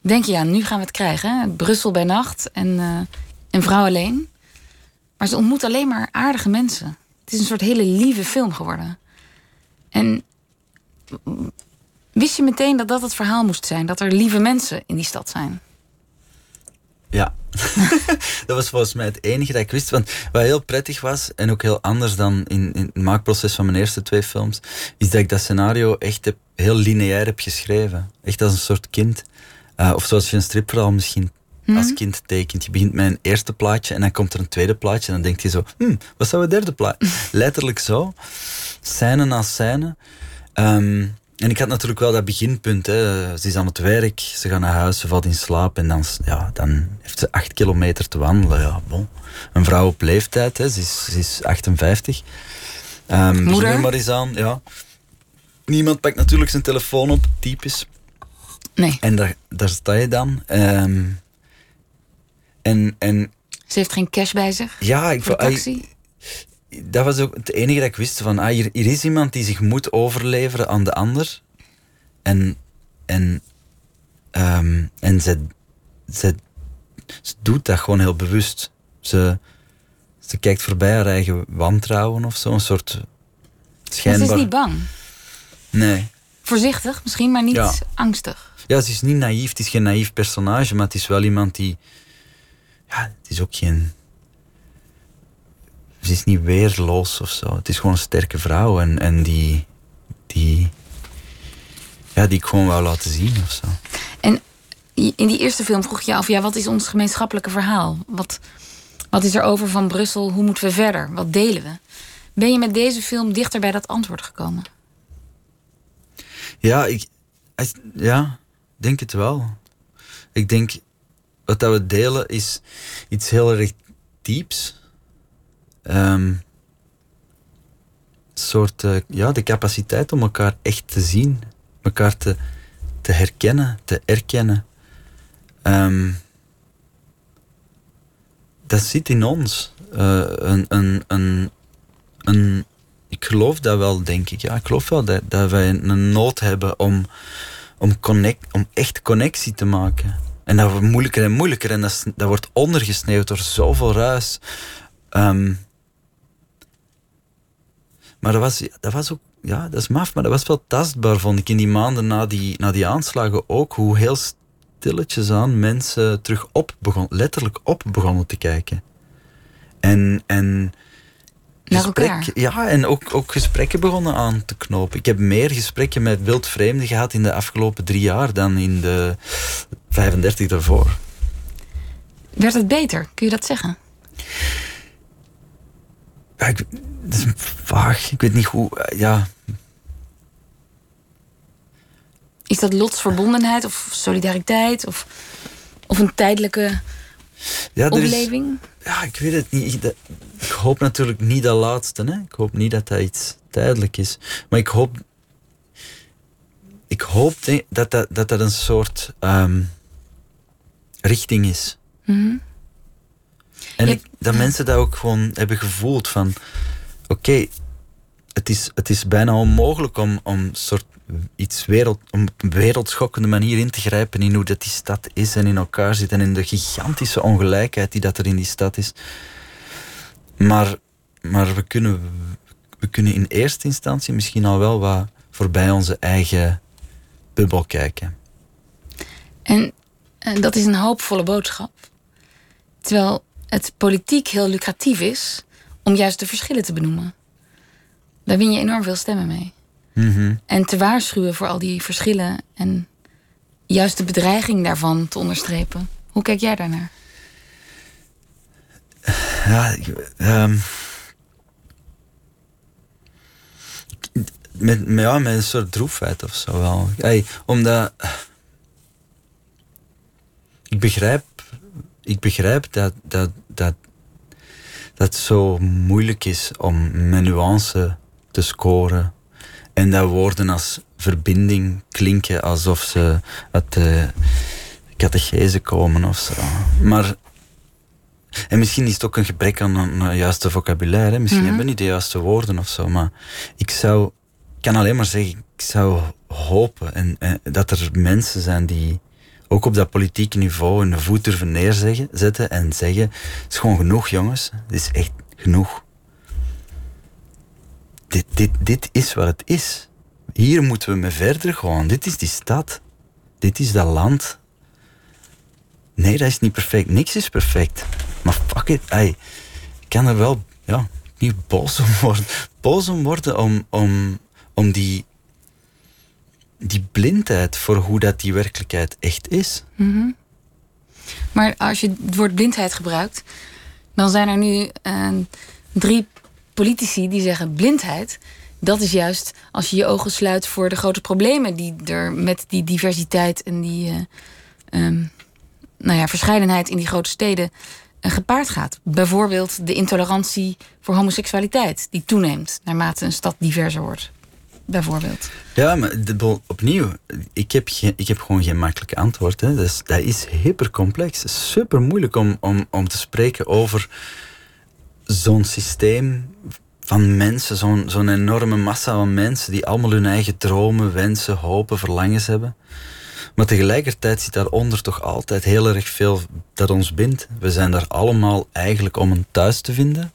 denk je, ja, nu gaan we het krijgen. Hè? Brussel bij nacht. En eh, een vrouw alleen. Maar ze ontmoet alleen maar aardige mensen. Het is een soort hele lieve film geworden. En wist je meteen dat dat het verhaal moest zijn? Dat er lieve mensen in die stad zijn? Ja, [laughs] dat was volgens mij het enige dat ik wist. Want wat heel prettig was, en ook heel anders dan in, in het maakproces van mijn eerste twee films, is dat ik dat scenario echt heb, heel lineair heb geschreven. Echt als een soort kind. Eh, of zoals je een stripverhaal misschien als kind tekent. Je begint met een eerste plaatje en dan komt er een tweede plaatje en dan denk je zo, hm, wat zou het derde plaatje? [laughs] Letterlijk zo. Scène na scène. Ehm, en ik had natuurlijk wel dat beginpunt. Hè. Ze is aan het werk, ze gaat naar huis, ze valt in slaap en dan, ja, dan heeft ze acht kilometer te wandelen. Ja, bon. Een vrouw op leeftijd, hè. Ze, is, ze is 58. Ehm begin Moeder? er maar eens aan, ja. Niemand pakt natuurlijk zijn telefoon op, typisch. Nee, En daar, daar sta je dan. Ehm, en, en ze heeft geen cash bij zich ja, ik voor taxi. dat was ook het enige dat ik wist van, ah, hier, hier is iemand die zich moet overleveren aan de ander. En, en, ehm, en ze, ze, ze doet dat gewoon heel bewust. Ze, ze kijkt voorbij haar eigen wantrouwen of zo, een soort Maar ze schijnbaar... is niet bang. Nee. Voorzichtig misschien, maar niet Ja. angstig. Ja, ze is niet naïef, het is geen naïef personage, maar het is wel iemand die... Ja, het is ook geen... Ze is niet weerloos of zo. Het is gewoon een sterke vrouw en, en die... die ja, die ik gewoon wou laten zien of zo. En in die eerste film vroeg je af, ja, wat is ons gemeenschappelijke verhaal? Wat, wat is er over van Brussel? Hoe moeten we verder? Wat delen we? Ben je met deze film dichter bij dat antwoord gekomen? Ja, ik... Ja, denk het wel. Ik denk... Wat dat we delen is iets heel erg dieps. Een soort... eh, ja, de capaciteit om elkaar echt te zien. Elkaar te, te herkennen, te erkennen. Ehm, dat zit in ons. Eh, een, een, een, een, ik geloof dat wel, denk ik. Ja, ik geloof wel dat, dat wij een nood hebben om, om, connect, om echt connectie te maken. En dat wordt moeilijker en moeilijker. En dat, dat wordt ondergesneeuwd door zoveel ruis. Ehm, maar dat was, dat was ook... Ja, dat is maf, maar dat was wel tastbaar, vond ik, in die maanden na die, na die aanslagen ook. Hoe heel stilletjes aan mensen terug op begon, letterlijk op begonnen te kijken. En... en Naar gesprek-. Ja, en ook, ook gesprekken begonnen aan te knopen. Ik heb meer gesprekken met wildvreemden gehad in de afgelopen drie jaar dan in de 35 daarvoor. Werd het beter? Kun je dat zeggen? Ja, ik, dat is vaag. Ik weet niet hoe. Ja, Is dat lotsverbondenheid of solidariteit of, of een tijdelijke ja, is, opleving? ja, ik weet het niet. Ik, hoop natuurlijk niet dat laatste. Hè. Ik hoop niet dat dat iets tijdelijk is. Maar ik hoop. Ik hoop dat dat, dat, dat een soort ehm, richting is. Mhm. En ik, dat mensen dat ook gewoon hebben gevoeld van... oké, het, is, het is bijna onmogelijk om, om soort iets wereld, op een wereldschokkende manier in te grijpen in hoe dat die stad is en in elkaar zit en in de gigantische ongelijkheid die dat er in die stad is. Maar, maar we, kunnen, we kunnen in eerste instantie misschien al wel wat voorbij onze eigen bubbel kijken. En, en dat is een hoopvolle boodschap. Terwijl het politiek heel lucratief is om juist de verschillen te benoemen. Daar win je enorm veel stemmen mee. Mhm. En te waarschuwen voor al die verschillen en juist de bedreiging daarvan te onderstrepen. Hoe kijk jij daarnaar? Ja, ik- ehm, met, ja, met een soort droefheid of zo wel. Ey, omdat ik begrijp, ik begrijp dat, dat, dat, dat het zo moeilijk is om met nuance te scoren. En dat woorden als verbinding klinken alsof ze uit de catechese komen of zo. Maar en misschien is het ook een gebrek aan een een juiste vocabulaire. Misschien hebben we niet de juiste woorden of zo. Maar ik zou, ik kan alleen maar zeggen, ik zou hopen en, en dat er mensen zijn die ook op dat politieke niveau een voet durven neerzetten en zeggen: Het is gewoon genoeg, jongens. Het is echt genoeg. Dit, dit, dit is wat het is. Hier moeten we mee verder gewoon. Dit is die stad. Dit is dat land. Nee, dat is niet perfect. Niks is perfect. Maar fuck it, ey. Ik kan er wel, ja, niet boos om worden. Boos om worden om, om, om die, die blindheid voor hoe dat die werkelijkheid echt is. Maar als je het woord blindheid gebruikt, dan zijn er nu eh, drie politici die zeggen blindheid. Dat is juist als je je ogen sluit voor de grote problemen die er met die diversiteit en die ehm, nou ja, verscheidenheid in die grote steden eh, gepaard gaat. Bijvoorbeeld de intolerantie voor homoseksualiteit, die toeneemt naarmate een stad diverser wordt. Bijvoorbeeld. Ja, maar de, opnieuw, ik heb, geen, ik heb gewoon geen makkelijke antwoord. Hè. Dus, dat is hypercomplex. Super moeilijk om, om, om te spreken over zo'n systeem van mensen, zo'n zo'n enorme massa van mensen die allemaal hun eigen dromen, wensen, hopen, verlangens hebben. Maar tegelijkertijd zit daaronder toch altijd heel erg veel dat ons bindt. We zijn daar allemaal eigenlijk om een thuis te vinden.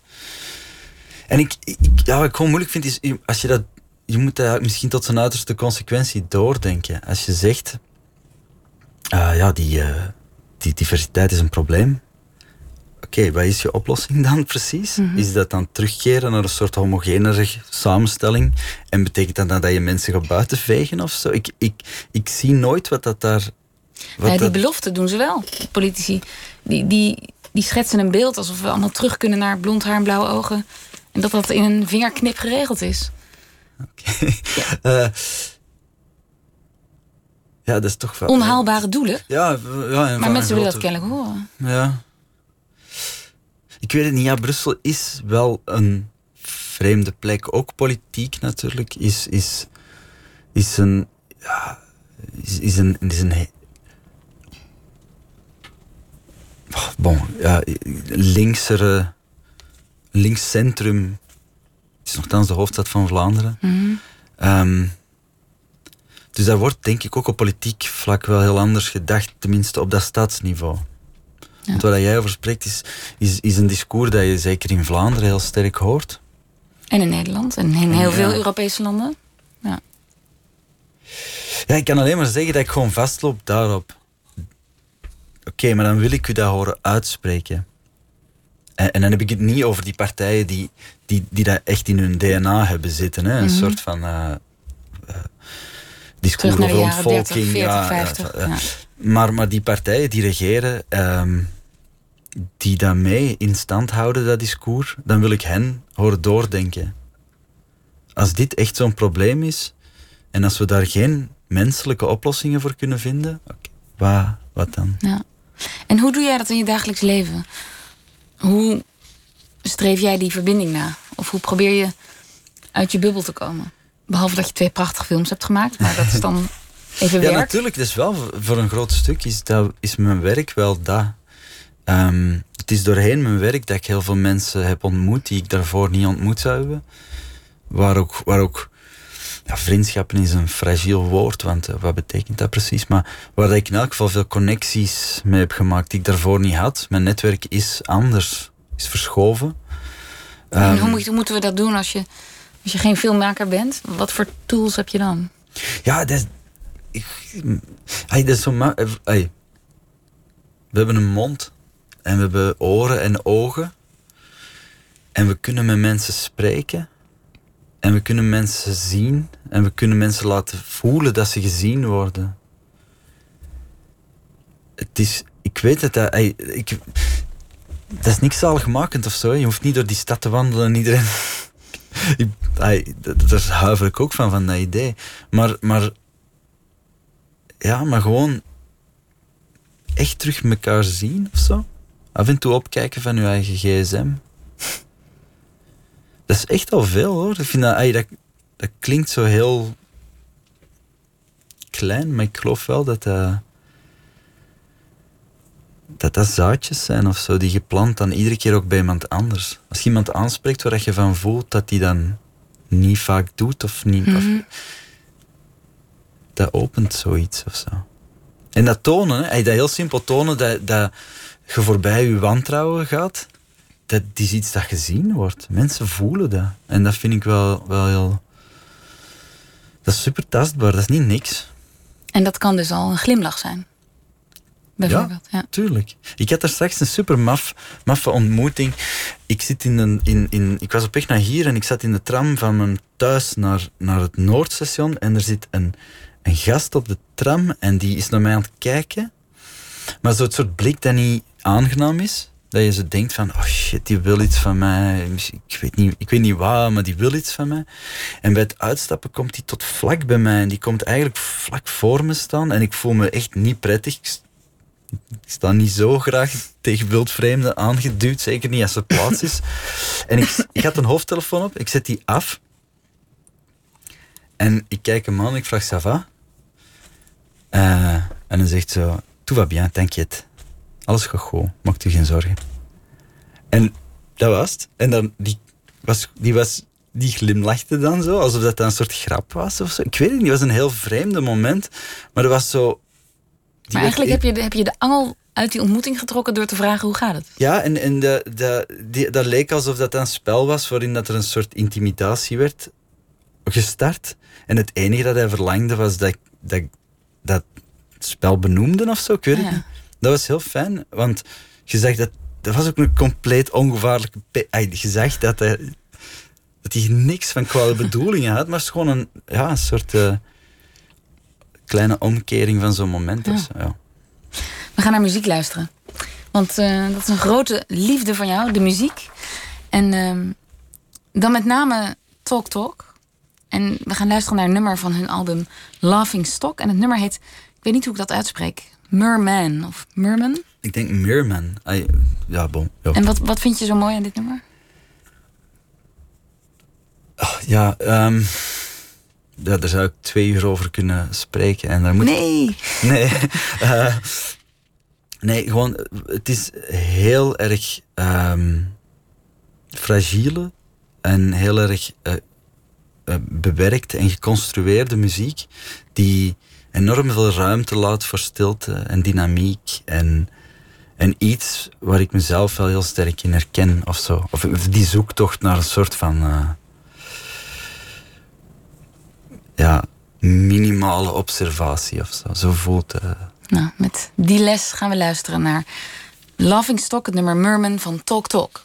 En ik, ik, ja, wat ik gewoon moeilijk vind is, als je dat, je moet dat misschien tot zijn uiterste consequentie doordenken. Als je zegt, ah ja, die, eh, die diversiteit is een probleem. Oké, wat is je oplossing dan [laughs] precies? Is dat dan terugkeren naar een soort homogenere samenstelling? En betekent dat dan dat je mensen gaat buiten vegen of zo? Ik, ik, ik zie nooit wat dat daar... Wat Ja, die belofte doen ze wel, politici. Die, die, die schetsen een beeld alsof we allemaal terug kunnen naar blond haar en blauwe ogen. En dat dat in een vingerknip geregeld is. [laughs] Eh, ja, dat is toch wel... Onhaalbare doelen. Ja, ja Maar mensen willen dat kennelijk horen. Ja. Ik weet het niet. Ja, Brussel is wel een vreemde plek. Ook politiek natuurlijk is, is, is een... Ja, is, is een... Is een Oh, bon, ja, linksere... Linkscentrum is nogthans de hoofdstad van Vlaanderen. Ehm, dus daar wordt denk ik ook op politiek vlak wel heel anders gedacht, tenminste op dat staatsniveau. Want waar jij over spreekt is, is, is een discours dat je zeker in Vlaanderen heel sterk hoort. En in Nederland en in heel veel Europese landen. Ja. Ja, ik kan alleen maar zeggen dat ik gewoon vastloop daarop. Oké, maar dan wil ik u dat horen uitspreken. En, en dan heb ik het niet over die partijen die, die, die dat echt in hun DNA hebben zitten. Hè? Een soort van eh eh, discours over jaren 30, ontvolking. 40, ja, 50. ja, Ja. Maar, maar die partijen die regeren, ehm, die daarmee in stand houden, dat discours, dan wil ik hen horen doordenken. Als dit echt zo'n probleem is, en als we daar geen menselijke oplossingen voor kunnen vinden, wat, wat dan? Ja. En hoe doe jij dat in je dagelijks leven? Hoe streef jij die verbinding na? Of hoe probeer je uit je bubbel te komen? Behalve dat je twee prachtige films hebt gemaakt, maar dat is dan [laughs] even Ja, werk. natuurlijk. Dat is wel voor- voor een groot stuk is, dat, is mijn werk wel dat. Ehm, het is doorheen mijn werk dat ik heel veel mensen heb ontmoet die ik daarvoor niet ontmoet zou hebben. Waar ook, waar ook ja, vriendschappen is een fragiel woord, want eh, wat betekent dat precies? Maar waar ik in elk geval veel connecties mee heb gemaakt die ik daarvoor niet had. Mijn netwerk is anders, is verschoven. En hoe, moet, hoe moeten we dat doen als je, als je geen filmmaker bent? Wat voor tools heb je dan? Ja, dat is, ik, ay, dat is zo eh. We hebben een mond en we hebben oren en ogen. En we kunnen met mensen spreken. En we kunnen mensen zien. En we kunnen mensen laten voelen dat ze gezien worden. Het is, ik weet het, dat, ik, dat is niks zaligmakend of zo. Je hoeft niet door die stad te wandelen en iedereen. [laughs] ik, daar huiver ik ook van, van dat idee. Maar, maar ja, maar gewoon echt terug elkaar zien of zo. Af en toe opkijken van je eigen gsm. [laughs] Dat is echt al veel hoor. Ik vind dat, ay, dat, dat klinkt zo heel klein, maar ik geloof wel dat dat, dat, dat zaadjes zijn of zo, die geplant dan iedere keer ook bij iemand anders. Als je iemand aanspreekt waar je van voelt dat die dan niet vaak doet of niet. of- dat opent zoiets of zo. En dat tonen, hè, dat heel simpel tonen dat, dat je voorbij je wantrouwen gaat, dat is iets dat gezien wordt. Mensen voelen dat. En dat vind ik wel, wel heel. Dat is super tastbaar, dat is niet niks. En dat kan dus al een glimlach zijn. Bijvoorbeeld. Ja. Tuurlijk. Ik had daar straks een super maf, maffe ontmoeting. Ik, zit in een, in, in, ik was op weg naar hier en ik zat in de tram van mijn thuis naar, naar het Noordstation. En er zit een, een gast op de tram en die is naar mij aan het kijken. Maar zo'n soort blik dat niet aangenaam is. Dat je zo denkt van, oh shit, die wil iets van mij. Ik weet niet, ik weet niet waar, maar die wil iets van mij. En bij het uitstappen komt hij tot vlak bij mij. En die komt eigenlijk vlak voor me staan. En ik voel me echt niet prettig. Ik sta niet zo graag tegen wildvreemden aangeduwd, zeker niet als er plaats is. [laughs] En ik, ik had een hoofdtelefoon op, ik zet die af. En ik kijk hem aan ik vraag, ça va? Eh, en hij zegt zo, tout va bien, t'inquiète. Alles gaat goed, maak u geen zorgen. En dat was het. En dan, die was, die was, die glimlachte dan zo, alsof dat een soort grap was of zo. Ik weet het niet, het was een heel vreemde moment. Maar dat was zo... Maar werd- eigenlijk heb je, heb je de angel uit die ontmoeting getrokken door te vragen hoe gaat het? Ja, en, en de, de, die, dat leek alsof dat een spel was waarin dat er een soort intimidatie werd gestart. En het enige dat hij verlangde was dat ik dat, dat spel benoemde of zo. Ik weet het Ja. niet. Dat was heel fijn, want je zag dat... Dat was ook een compleet ongevaarlijke... Je zag dat hij, dat hij niks van kwade [laughs] bedoelingen had, maar het is gewoon een, ja, een soort eh, kleine omkering van zo'n moment. Of zo, ja. We gaan naar muziek luisteren. Want eh, dat is een grote liefde van jou, de muziek. En ehm, dan met name Talk Talk. En we gaan luisteren naar een nummer van hun album Laughing Stock. En het nummer heet, ik weet niet hoe ik dat uitspreek, Merman of Merman. Ik denk Meerman. Ay, ja, bon. Ja. En wat, wat vind je zo mooi aan dit nummer? Ja, ehm, ja, daar zou ik twee uur over kunnen spreken. En daar moet Nee. Nee. [laughs] eh, nee, gewoon, het is heel erg ehm fragiele en heel erg eh, eh, bewerkte en geconstrueerde muziek die enorm veel ruimte laat voor stilte en dynamiek en, en iets waar ik mezelf wel heel sterk in herken of zo. Of die zoektocht naar een soort van eh, ja, minimale observatie of zo. Zo voelt eh, Nou, met die les gaan we luisteren naar Laughing Stock, het nummer Merman van Talk Talk.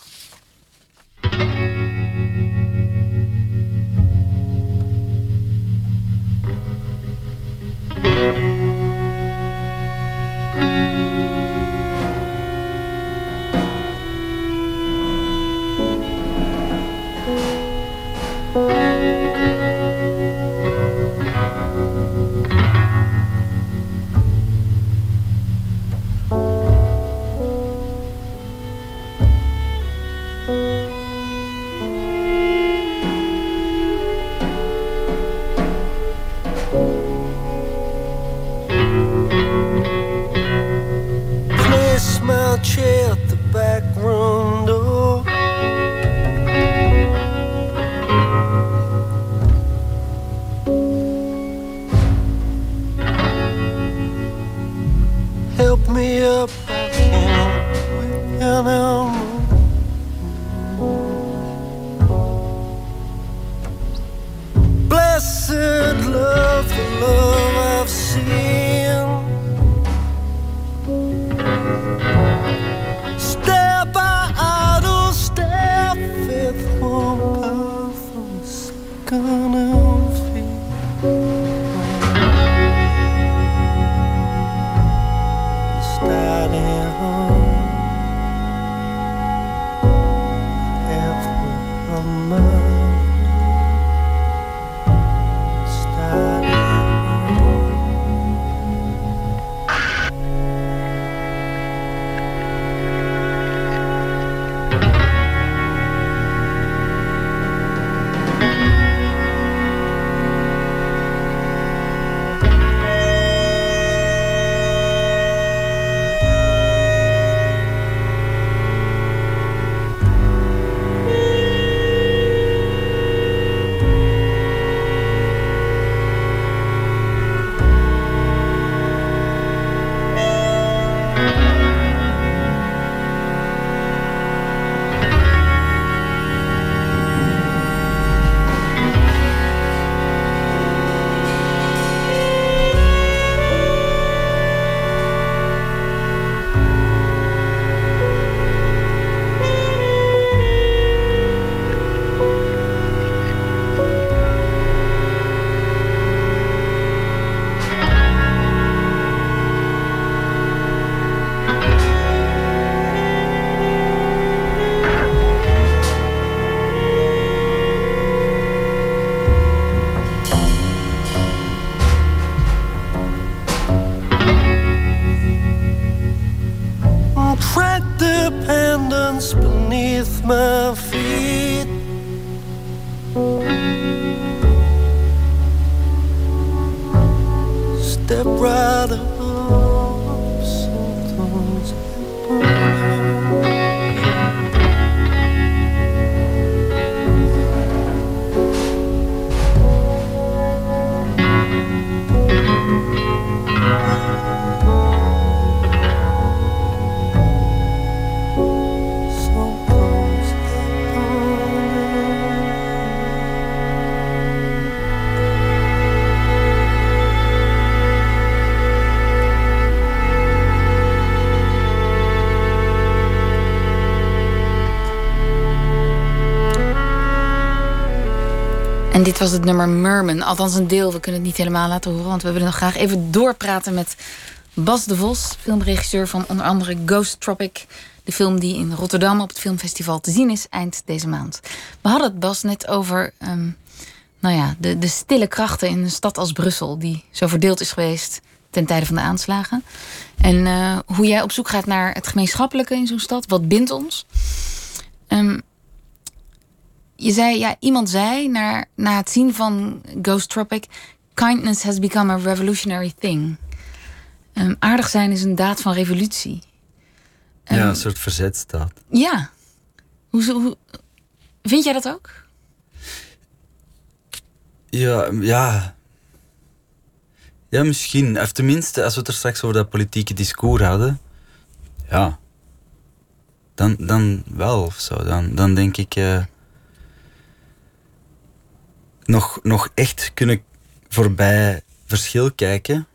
Het nummer Merman. Althans een deel, we kunnen het niet helemaal laten horen... want we willen nog graag even doorpraten met Bas de Vos... filmregisseur van onder andere Ghost Tropic... de film die in Rotterdam op het filmfestival te zien is eind deze maand. We hadden het, Bas, net over ehm, nou ja, de, de stille krachten in een stad als Brussel... die zo verdeeld is geweest ten tijde van de aanslagen. En eh, hoe jij op zoek gaat naar het gemeenschappelijke in zo'n stad. Wat bindt ons? Ehm, je zei, ja, iemand zei naar, na het zien van Ghost Tropic: kindness has become a revolutionary thing. Ehm, aardig zijn is een daad van revolutie. Ja, Ehm, een soort verzet staat. Ja. Hoe, hoe, vind jij dat ook? Ja, ja. Ja, misschien. Of tenminste, als we het er straks over dat politieke discours hadden. Ja. Dan, dan wel of zo. Dan, dan denk ik. eh, nog, nog echt kunnen voorbij verschil kijken.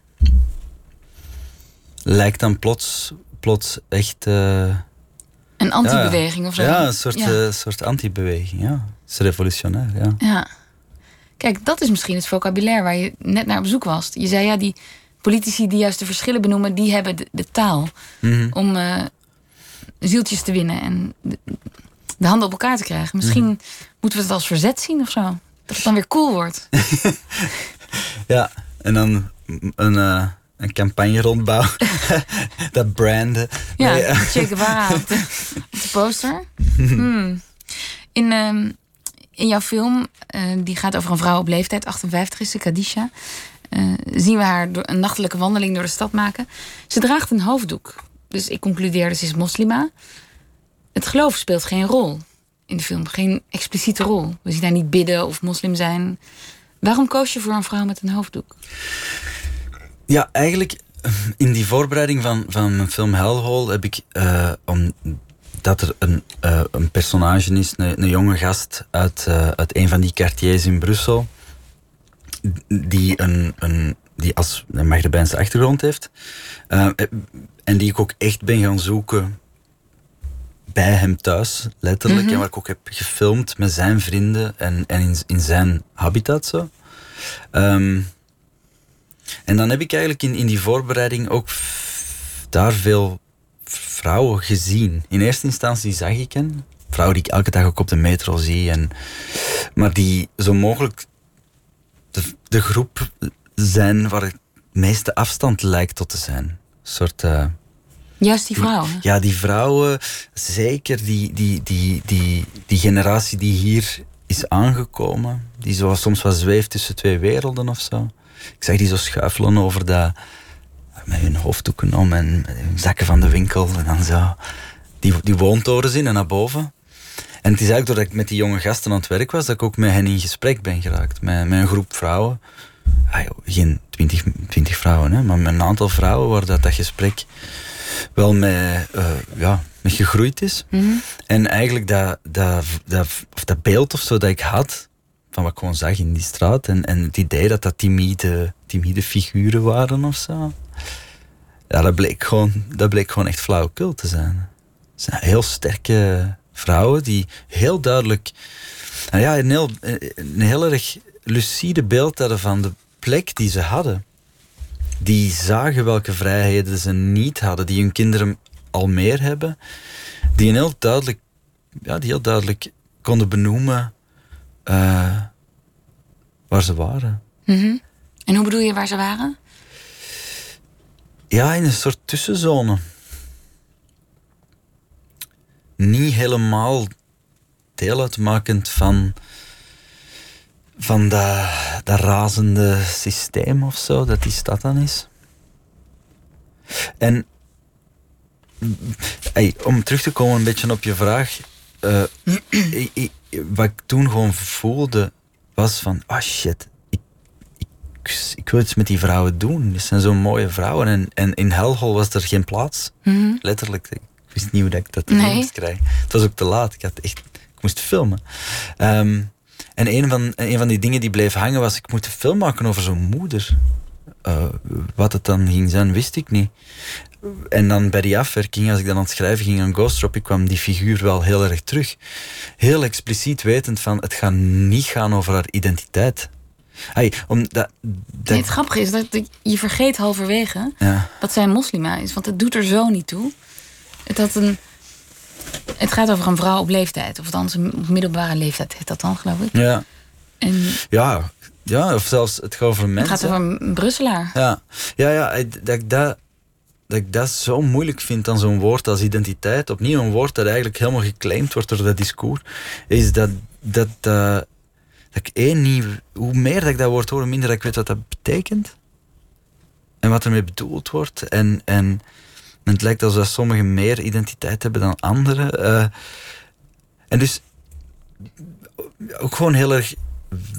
Lijkt dan plots, plots echt. eh, Een anti-beweging of zo? Ja, een soort, Ja. eh, soort anti-beweging. Ja. Het is revolutionair, ja. Ja. Kijk, dat is misschien het vocabulaire waar je net naar op zoek was. Je zei ja, die politici die juist de verschillen benoemen, die hebben de, de taal Mhm. om eh, zieltjes te winnen en de, de handen op elkaar te krijgen. Misschien moeten we het als verzet zien of zo. Dat het dan weer cool wordt. [laughs] Ja, en dan een, eh, een campagne rondbouwen. [laughs] dat branden. Ja, Nee, eh, Che Guevara [laughs] op de, op de poster. Hmm. In, ehm, in jouw film, eh, die gaat over een vrouw op leeftijd, 58 is ze, Kadisha. zien we haar door een nachtelijke wandeling door de stad maken. Ze draagt een hoofddoek. Dus ik concludeerde, ze is moslima. Het geloof speelt geen rol in de film. Geen expliciete rol. We zien haar niet bidden of moslim zijn. Waarom koos je voor een vrouw met een hoofddoek? Ja, eigenlijk in die voorbereiding van, van mijn film Hellhole heb ik, eh, omdat er een, eh, een personage is, een, een jonge gast uit, eh, uit een van die quartiers in Brussel, die, een, een, die als een achtergrond heeft, en die ik ook echt ben gaan zoeken bij hem thuis, letterlijk. En waar ik ook heb gefilmd met zijn vrienden en, en in, in zijn habitat zo. Ehm, en dan heb ik eigenlijk in, in die voorbereiding ook daar veel vrouwen gezien. In eerste instantie zag ik hen. Vrouwen die ik elke dag ook op de metro zie. En, maar die zo mogelijk de, de groep zijn waar het meeste afstand lijkt tot te zijn. Een soort... eh, Juist die vrouw. ja, die vrouwen, zeker die, die, die, die, die generatie die hier is aangekomen, die zo soms wat zweeft tussen twee werelden of zo. Ik zag die zo schuifelen over dat, met hun hoofddoeken om en zakken van de winkel en dan zo die, die woontorens in en naar boven. En het is eigenlijk doordat ik met die jonge gasten aan het werk was, dat ik ook met hen in gesprek ben geraakt. Met, met een groep vrouwen. Ah, geen twintig, twintig vrouwen, hè, maar met een aantal vrouwen waar dat, dat gesprek wel mee, eh, ja, mee gegroeid is. En eigenlijk dat, dat, dat, of dat beeld of zo dat ik had, van wat ik gewoon zag in die straat, en, en het idee dat dat timide, timide figuren waren of zo, ja, dat bleek gewoon, dat bleek gewoon echt flauwekul te zijn. Het zijn heel sterke vrouwen die heel duidelijk, nou ja, een heel, een heel erg lucide beeld hadden van de plek die ze hadden die zagen welke vrijheden ze niet hadden, die hun kinderen al meer hebben, die een heel duidelijk, ja, die heel duidelijk konden benoemen eh, waar ze waren. Mhm. En hoe bedoel je waar ze waren? Ja, in een soort tussenzone. Niet helemaal deel uitmakend van, van dat, dat razende systeem of zo, dat die stad dan is. En hey, om terug te komen een beetje op je vraag. eh, ik- ik- wat ik toen gewoon voelde, was van, ah shit, ik, ik, ik wil iets met die vrouwen doen. Dit zijn zo'n mooie vrouwen. En, en in Hellhole was er geen plaats. Letterlijk. Ik wist niet hoe dat ik dat Nee. moest krijgen. Het was ook te laat. Ik, had echt, ik moest filmen. Ehm, en een van, een van die dingen die bleef hangen was, ik moet een film maken over zo'n moeder. Eh, wat het dan ging zijn, wist ik niet. En dan bij die afwerking, als ik dan aan het schrijven ging aan Ghost kwam die figuur wel heel erg terug. Heel expliciet wetend van, het gaat niet gaan over haar identiteit. Hey, dat, Nee, het grappige is dat dat je vergeet halverwege ja, dat zij moslima is. Want het doet er zo niet toe. Het, had een, het gaat over een vrouw op leeftijd. Of althans een op middelbare leeftijd heet dat dan, geloof ik. ja, En ja, ja, of zelfs het gaat over het mensen. gaat over een Brusselaar. Ja, ja, ja dat, ik dat, dat ik dat zo moeilijk vind aan zo'n woord als identiteit. Opnieuw een woord dat eigenlijk helemaal geclaimd wordt door dat discours. Is dat, dat, eh, dat ik één niet... Hoe meer dat ik dat woord hoor, hoe minder dat ik weet wat dat betekent. En wat ermee bedoeld wordt. En, en, en het lijkt alsof sommigen meer identiteit hebben dan anderen. eh. en dus ook gewoon heel erg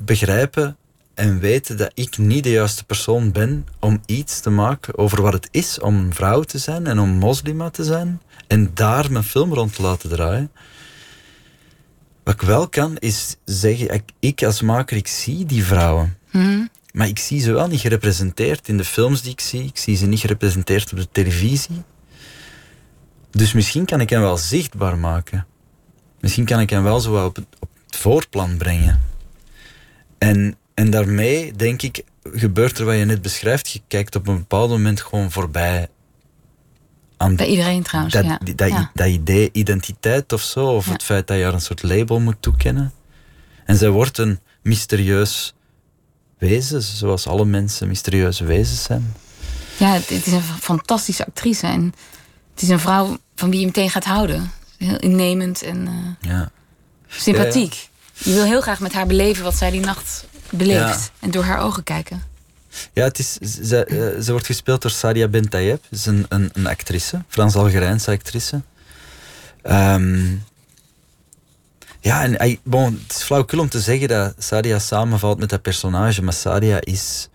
begrijpen en weten dat ik niet de juiste persoon ben om iets te maken over wat het is om een vrouw te zijn en om moslima te zijn. En daar mijn film rond te laten draaien. Wat ik wel kan, is zeggen, ik, als maker, ik zie die vrouwen. Maar ik zie ze wel niet gerepresenteerd in de films die ik zie. Ik zie ze niet gerepresenteerd op de televisie. Dus misschien kan ik hen wel zichtbaar maken. Misschien kan ik hen wel zo wel op het, op het voorplan brengen. En, en daarmee, denk ik, gebeurt er wat je net beschrijft. Je kijkt op een bepaald moment gewoon voorbij aan Bij iedereen trouwens, dat, ja. dat, Ja. dat idee identiteit of zo. Of Ja. het feit dat je haar een soort label moet toekennen. En zij wordt een mysterieus wezen, zoals alle mensen mysterieuze wezens zijn. Ja, het, het is een fantastische actrice. En het is een vrouw van wie je meteen gaat houden. Heel innemend en eh, Ja. sympathiek. Je wil heel graag met haar beleven wat zij die nacht beleeft. En door haar ogen kijken. Ja, het is, ze, eh, ze wordt gespeeld door Sadia Ben Tayeb. Ze is een, een, een actrice, Frans-Algerijnse actrice. Ehm, ja, en hij- bon, het is flauwkul om te zeggen dat Sadia samenvalt met dat personage, maar Sadia is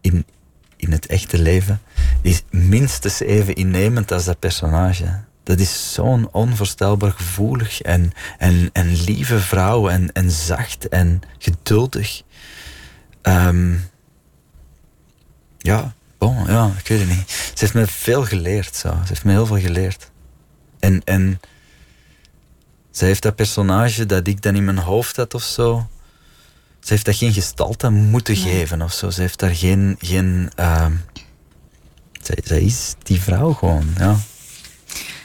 in, in het echte leven is minstens even innemend als dat personage. Dat is zo'n onvoorstelbaar gevoelig en, en, en lieve vrouw en, en zacht en geduldig. Ehm, ja, bon, ja, ik weet het niet. Ze heeft me veel geleerd, zo. Ze heeft me heel veel geleerd. En, en Ze heeft dat personage dat ik dan in mijn hoofd had of zo. Ze heeft dat geen gestalte moeten geven of zo. Ze heeft daar geen. geen zij, zij is die vrouw gewoon, ja.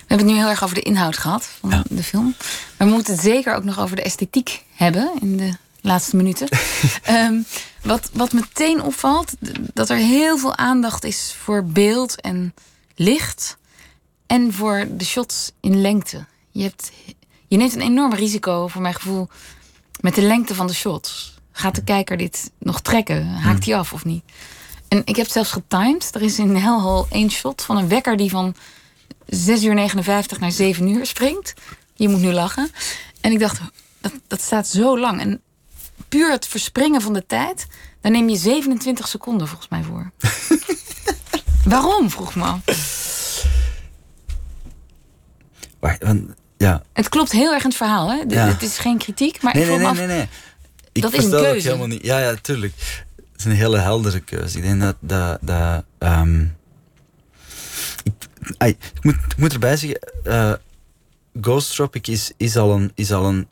We hebben het nu heel erg over de inhoud gehad van Ja. de film. Maar we moeten het zeker ook nog over de esthetiek hebben in de laatste minuten. [laughs] Ehm, wat, wat meteen opvalt, dat er heel veel aandacht is voor beeld en licht. En voor de shots in lengte. Je, hebt, je neemt een enorm risico, voor mijn gevoel, met de lengte van de shots. Gaat de kijker dit nog trekken? Haakt hij af of niet? En ik heb zelfs getimed. Er is in Hellhole één shot van een wekker die van 6 uur 59 naar 7 uur springt. Je moet nu lachen. En ik dacht, dat, dat staat zo lang. En puur het verspringen van de tijd, daar neem je 27 seconden volgens mij voor. [laughs] Waarom, vroeg me af. Wacht, want, ja. Het klopt heel erg in het verhaal, hè? Ja. Het is geen kritiek, maar Nee, ik nee, vroeg nee, me nee, af... Ik Dat is een keuze. helemaal niet. Ja, ja, tuurlijk. Het is een hele heldere keuze. Ik denk dat. dat, dat ehm, ai, ik, moet, ik moet erbij zeggen. eh Ghost Tropic is, is al, een, is al een,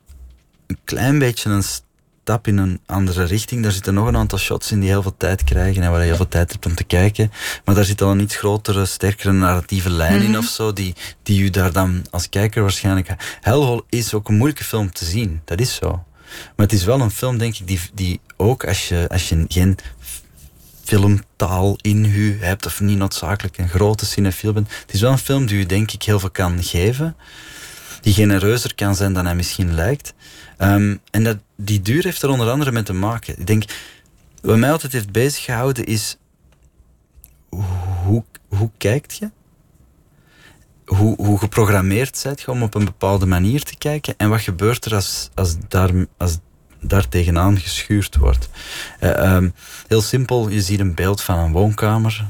een klein beetje een stap in een andere richting. Daar zitten nog een aantal shots in die heel veel tijd krijgen en waar je heel veel tijd hebt om te kijken. Maar daar zit al een iets grotere, sterkere narratieve lijn in of zo, die, die u daar dan als kijker waarschijnlijk... Hellhole is ook een moeilijke film te zien, dat is zo. Maar het is wel een film, denk ik, die, die ook als je, als je geen filmtaal in u hebt, of niet noodzakelijk een grote cinefiel bent, het is wel een film die u, denk ik, heel veel kan geven die genereuzer kan zijn dan hij misschien lijkt. Ehm, en dat, die duur heeft er onder andere mee te maken. Ik denk, wat mij altijd heeft bezig gehouden is, hoe, hoe kijkt je? Hoe, hoe geprogrammeerd zijt je om op een bepaalde manier te kijken? En wat gebeurt er als, als, daar, als daar tegenaan geschuurd wordt? Eh, ehm, heel simpel, je ziet een beeld van een woonkamer.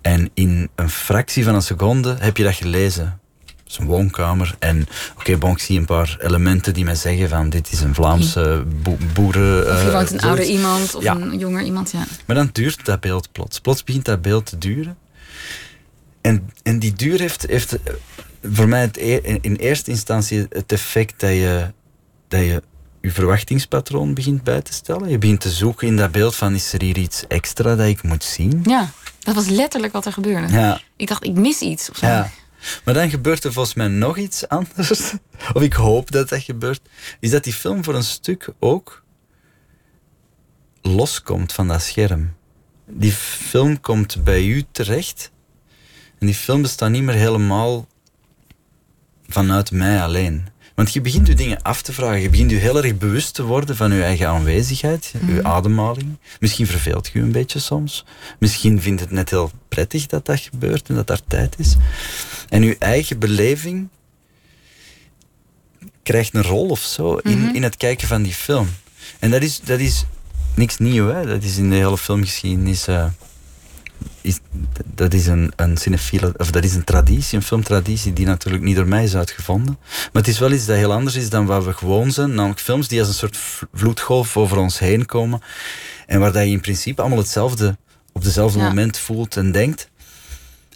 En in een fractie van een seconde heb je dat gelezen. Het is een woonkamer. En oké, bon, ik zie een paar elementen die mij zeggen van dit is een Vlaamse bo boeren... Of je eh, woont een ouder iemand of Ja. een jonger iemand, ja. Maar dan duurt dat beeld plots. Plots begint dat beeld te duren. En, en die duur heeft, heeft eh, voor mij het e- in, in eerste instantie het effect dat je, dat je je verwachtingspatroon begint bij te stellen. Je begint te zoeken in dat beeld van is er hier iets extra dat ik moet zien? Ja, dat was letterlijk wat er gebeurde. Ja. Ik dacht, ik mis iets of zo. Ja. Maar dan gebeurt er volgens mij nog iets anders. [laughs] Of ik hoop dat dat gebeurt. Is dat die film voor een stuk ook loskomt van dat scherm. Die film komt bij u terecht. En die film bestaat niet meer helemaal vanuit mij alleen. Want je begint je dingen af te vragen. Je begint je heel erg bewust te worden van je eigen aanwezigheid, je ademhaling. Misschien verveelt je een beetje soms. Misschien vindt het net heel prettig dat dat gebeurt en dat daar tijd is. En je eigen beleving krijgt een rol of zo in, in het kijken van die film. En dat is, dat is niks nieuw, hè? dat is in de hele filmgeschiedenis. eh, is, dat is een, een cinefiele, of dat is een traditie, een filmtraditie die natuurlijk niet door mij is uitgevonden. Maar het is wel iets dat heel anders is dan wat we gewoon zijn. Namelijk films die als een soort vloedgolf over ons heen komen. En waar dat je in principe allemaal hetzelfde op dezelfde Ja. moment voelt en denkt.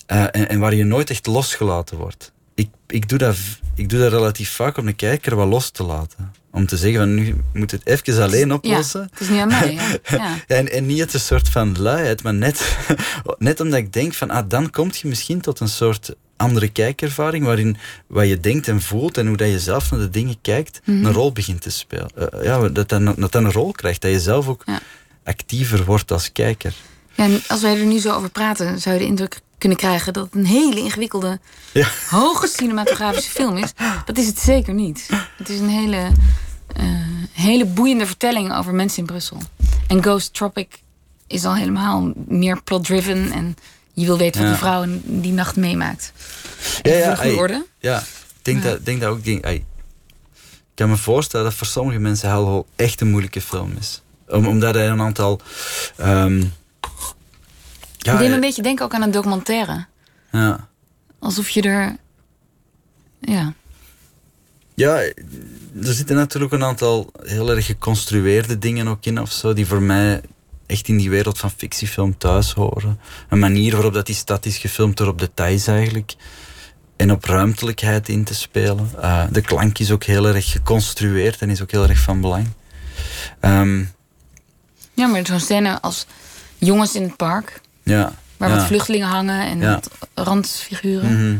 Eh, en, en waar je nooit echt losgelaten wordt. Ik, ik, doe dat, ik doe dat relatief vaak om de kijker wat los te laten. Om te zeggen van nu moet het even alleen oplossen. Ja, het is niet aan mij. Ja. [laughs] Ja. Ja, en, en niet het een soort van luiheid, maar net, [laughs] net omdat ik denk van, ah, dan kom je misschien tot een soort andere kijkervaring, waarin wat je denkt en voelt en hoe dat je zelf naar de dingen kijkt, Mhm. een rol begint te spelen. Eh, ja, dat dat, dat een rol krijgt, dat je zelf ook actiever wordt als kijker. Ja, en als wij er nu zo over praten, zou je de indruk kunnen krijgen dat het een hele ingewikkelde, Ja. hoge cinematografische film is. Dat is het zeker niet. Het is een hele, eh, hele boeiende vertelling over mensen in Brussel. En Ghost Tropic is al helemaal meer plot-driven en je wil weten wat Ja. die vrouw die nacht meemaakt. Ja, ja, goede orde. Ja, ik denk, dat, denk dat ook. Denk, ai. ik kan me voorstellen dat voor sommige mensen Hellhole echt een moeilijke film is. Om, omdat hij een aantal. ehm ja, Ik deed me een beetje denken ook aan een documentaire. ja. Alsof je er... Ja, Ja, er zitten natuurlijk een aantal heel erg geconstrueerde dingen ook in of zo, die voor mij echt in die wereld van fictiefilm thuis horen. Een manier waarop dat die stad is gefilmd door op details eigenlijk. en op ruimtelijkheid in te spelen. Eh, de klank is ook heel erg geconstrueerd en is ook heel erg van belang. Ehm, Ja, maar zo'n scène als jongens in het park... ja, waar ja. wat vluchtelingen hangen en Ja. wat randfiguren. Mhm.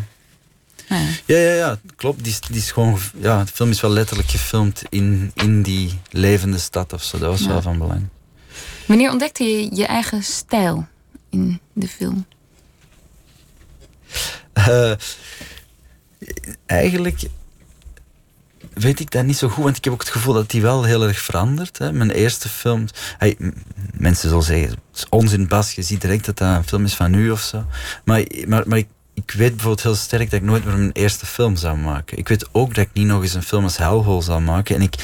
Nou ja. Ja, ja, ja, klopt. Die, die is gewoon, ge- ja, de film is wel letterlijk gefilmd in, in die levende stad of zo. Dat was wel van belang. Wanneer ontdekte je je eigen stijl in de film? Eh, eigenlijk weet ik dat niet zo goed, want ik heb ook het gevoel dat die wel heel erg verandert. Hè. Mijn eerste film, hey, mensen zullen zeggen, het is onzin Bas, je ziet direct dat dat een film is van nu of zo. Maar, maar, maar ik, ik weet bijvoorbeeld heel sterk dat ik nooit meer mijn eerste film zou maken. Ik weet ook dat ik niet nog eens een film als Hellhole zou maken. En ik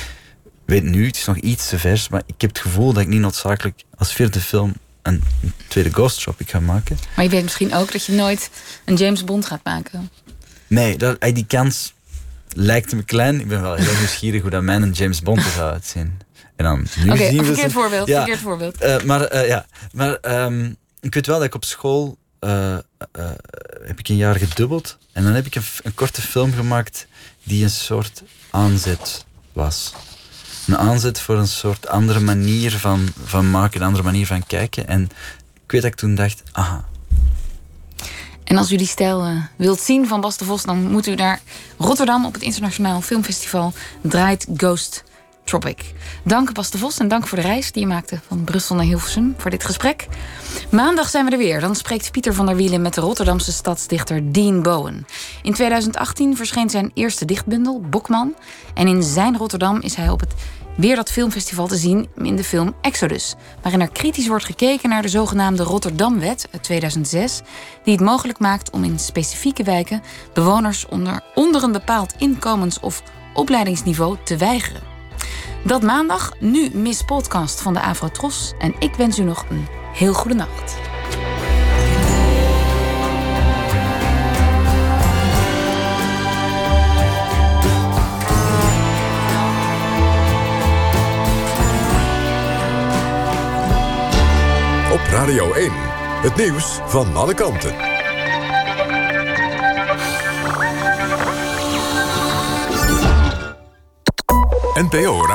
weet nu, het is nog iets te vers, maar ik heb het gevoel dat ik niet noodzakelijk als vierde film een, tweede Ghost Tropic ga maken. Maar je weet misschien ook dat je nooit een James Bond gaat maken. Nee, dat, die kans lijkt me klein. Ik ben wel heel nieuwsgierig hoe dat mijn James Bond er zou uitzien. En dan nu Oké, zien we verkeerd voorbeeld. Ja, Verkeerd voorbeeld. eh, maar eh, ja, maar ehm, ik weet wel dat ik op school eh, heb ik een jaar gedubbeld en dan heb ik een, een korte film gemaakt die een soort aanzet was. Een aanzet voor een soort andere manier van, van maken, een andere manier van kijken. En ik weet dat ik toen dacht, aha, En als u die stijl eh, wilt zien van Bas de Vos, dan moet u naar Rotterdam op het Internationaal Filmfestival draait Ghost Tropic. Dank Bas de Vos en dank voor de reis die je maakte van Brussel naar Hilversum voor dit gesprek. Maandag zijn we er weer. Dan spreekt Pieter van der Wielen met de Rotterdamse stadsdichter Dean Bowen. In 2018 verscheen zijn eerste dichtbundel, Bokman. En in zijn Rotterdam is hij op het Weer dat filmfestival te zien in de film Exodus, waarin er kritisch wordt gekeken naar de zogenaamde Rotterdamwet uit 2006, die het mogelijk maakt om in specifieke wijken bewoners onder, onder een bepaald inkomens- of opleidingsniveau te weigeren. Dat maandag, nu Miss Podcast van de Afrotros en ik wens u nog een heel goede nacht. Radio 1. Het nieuws van alle kanten. NPO Radio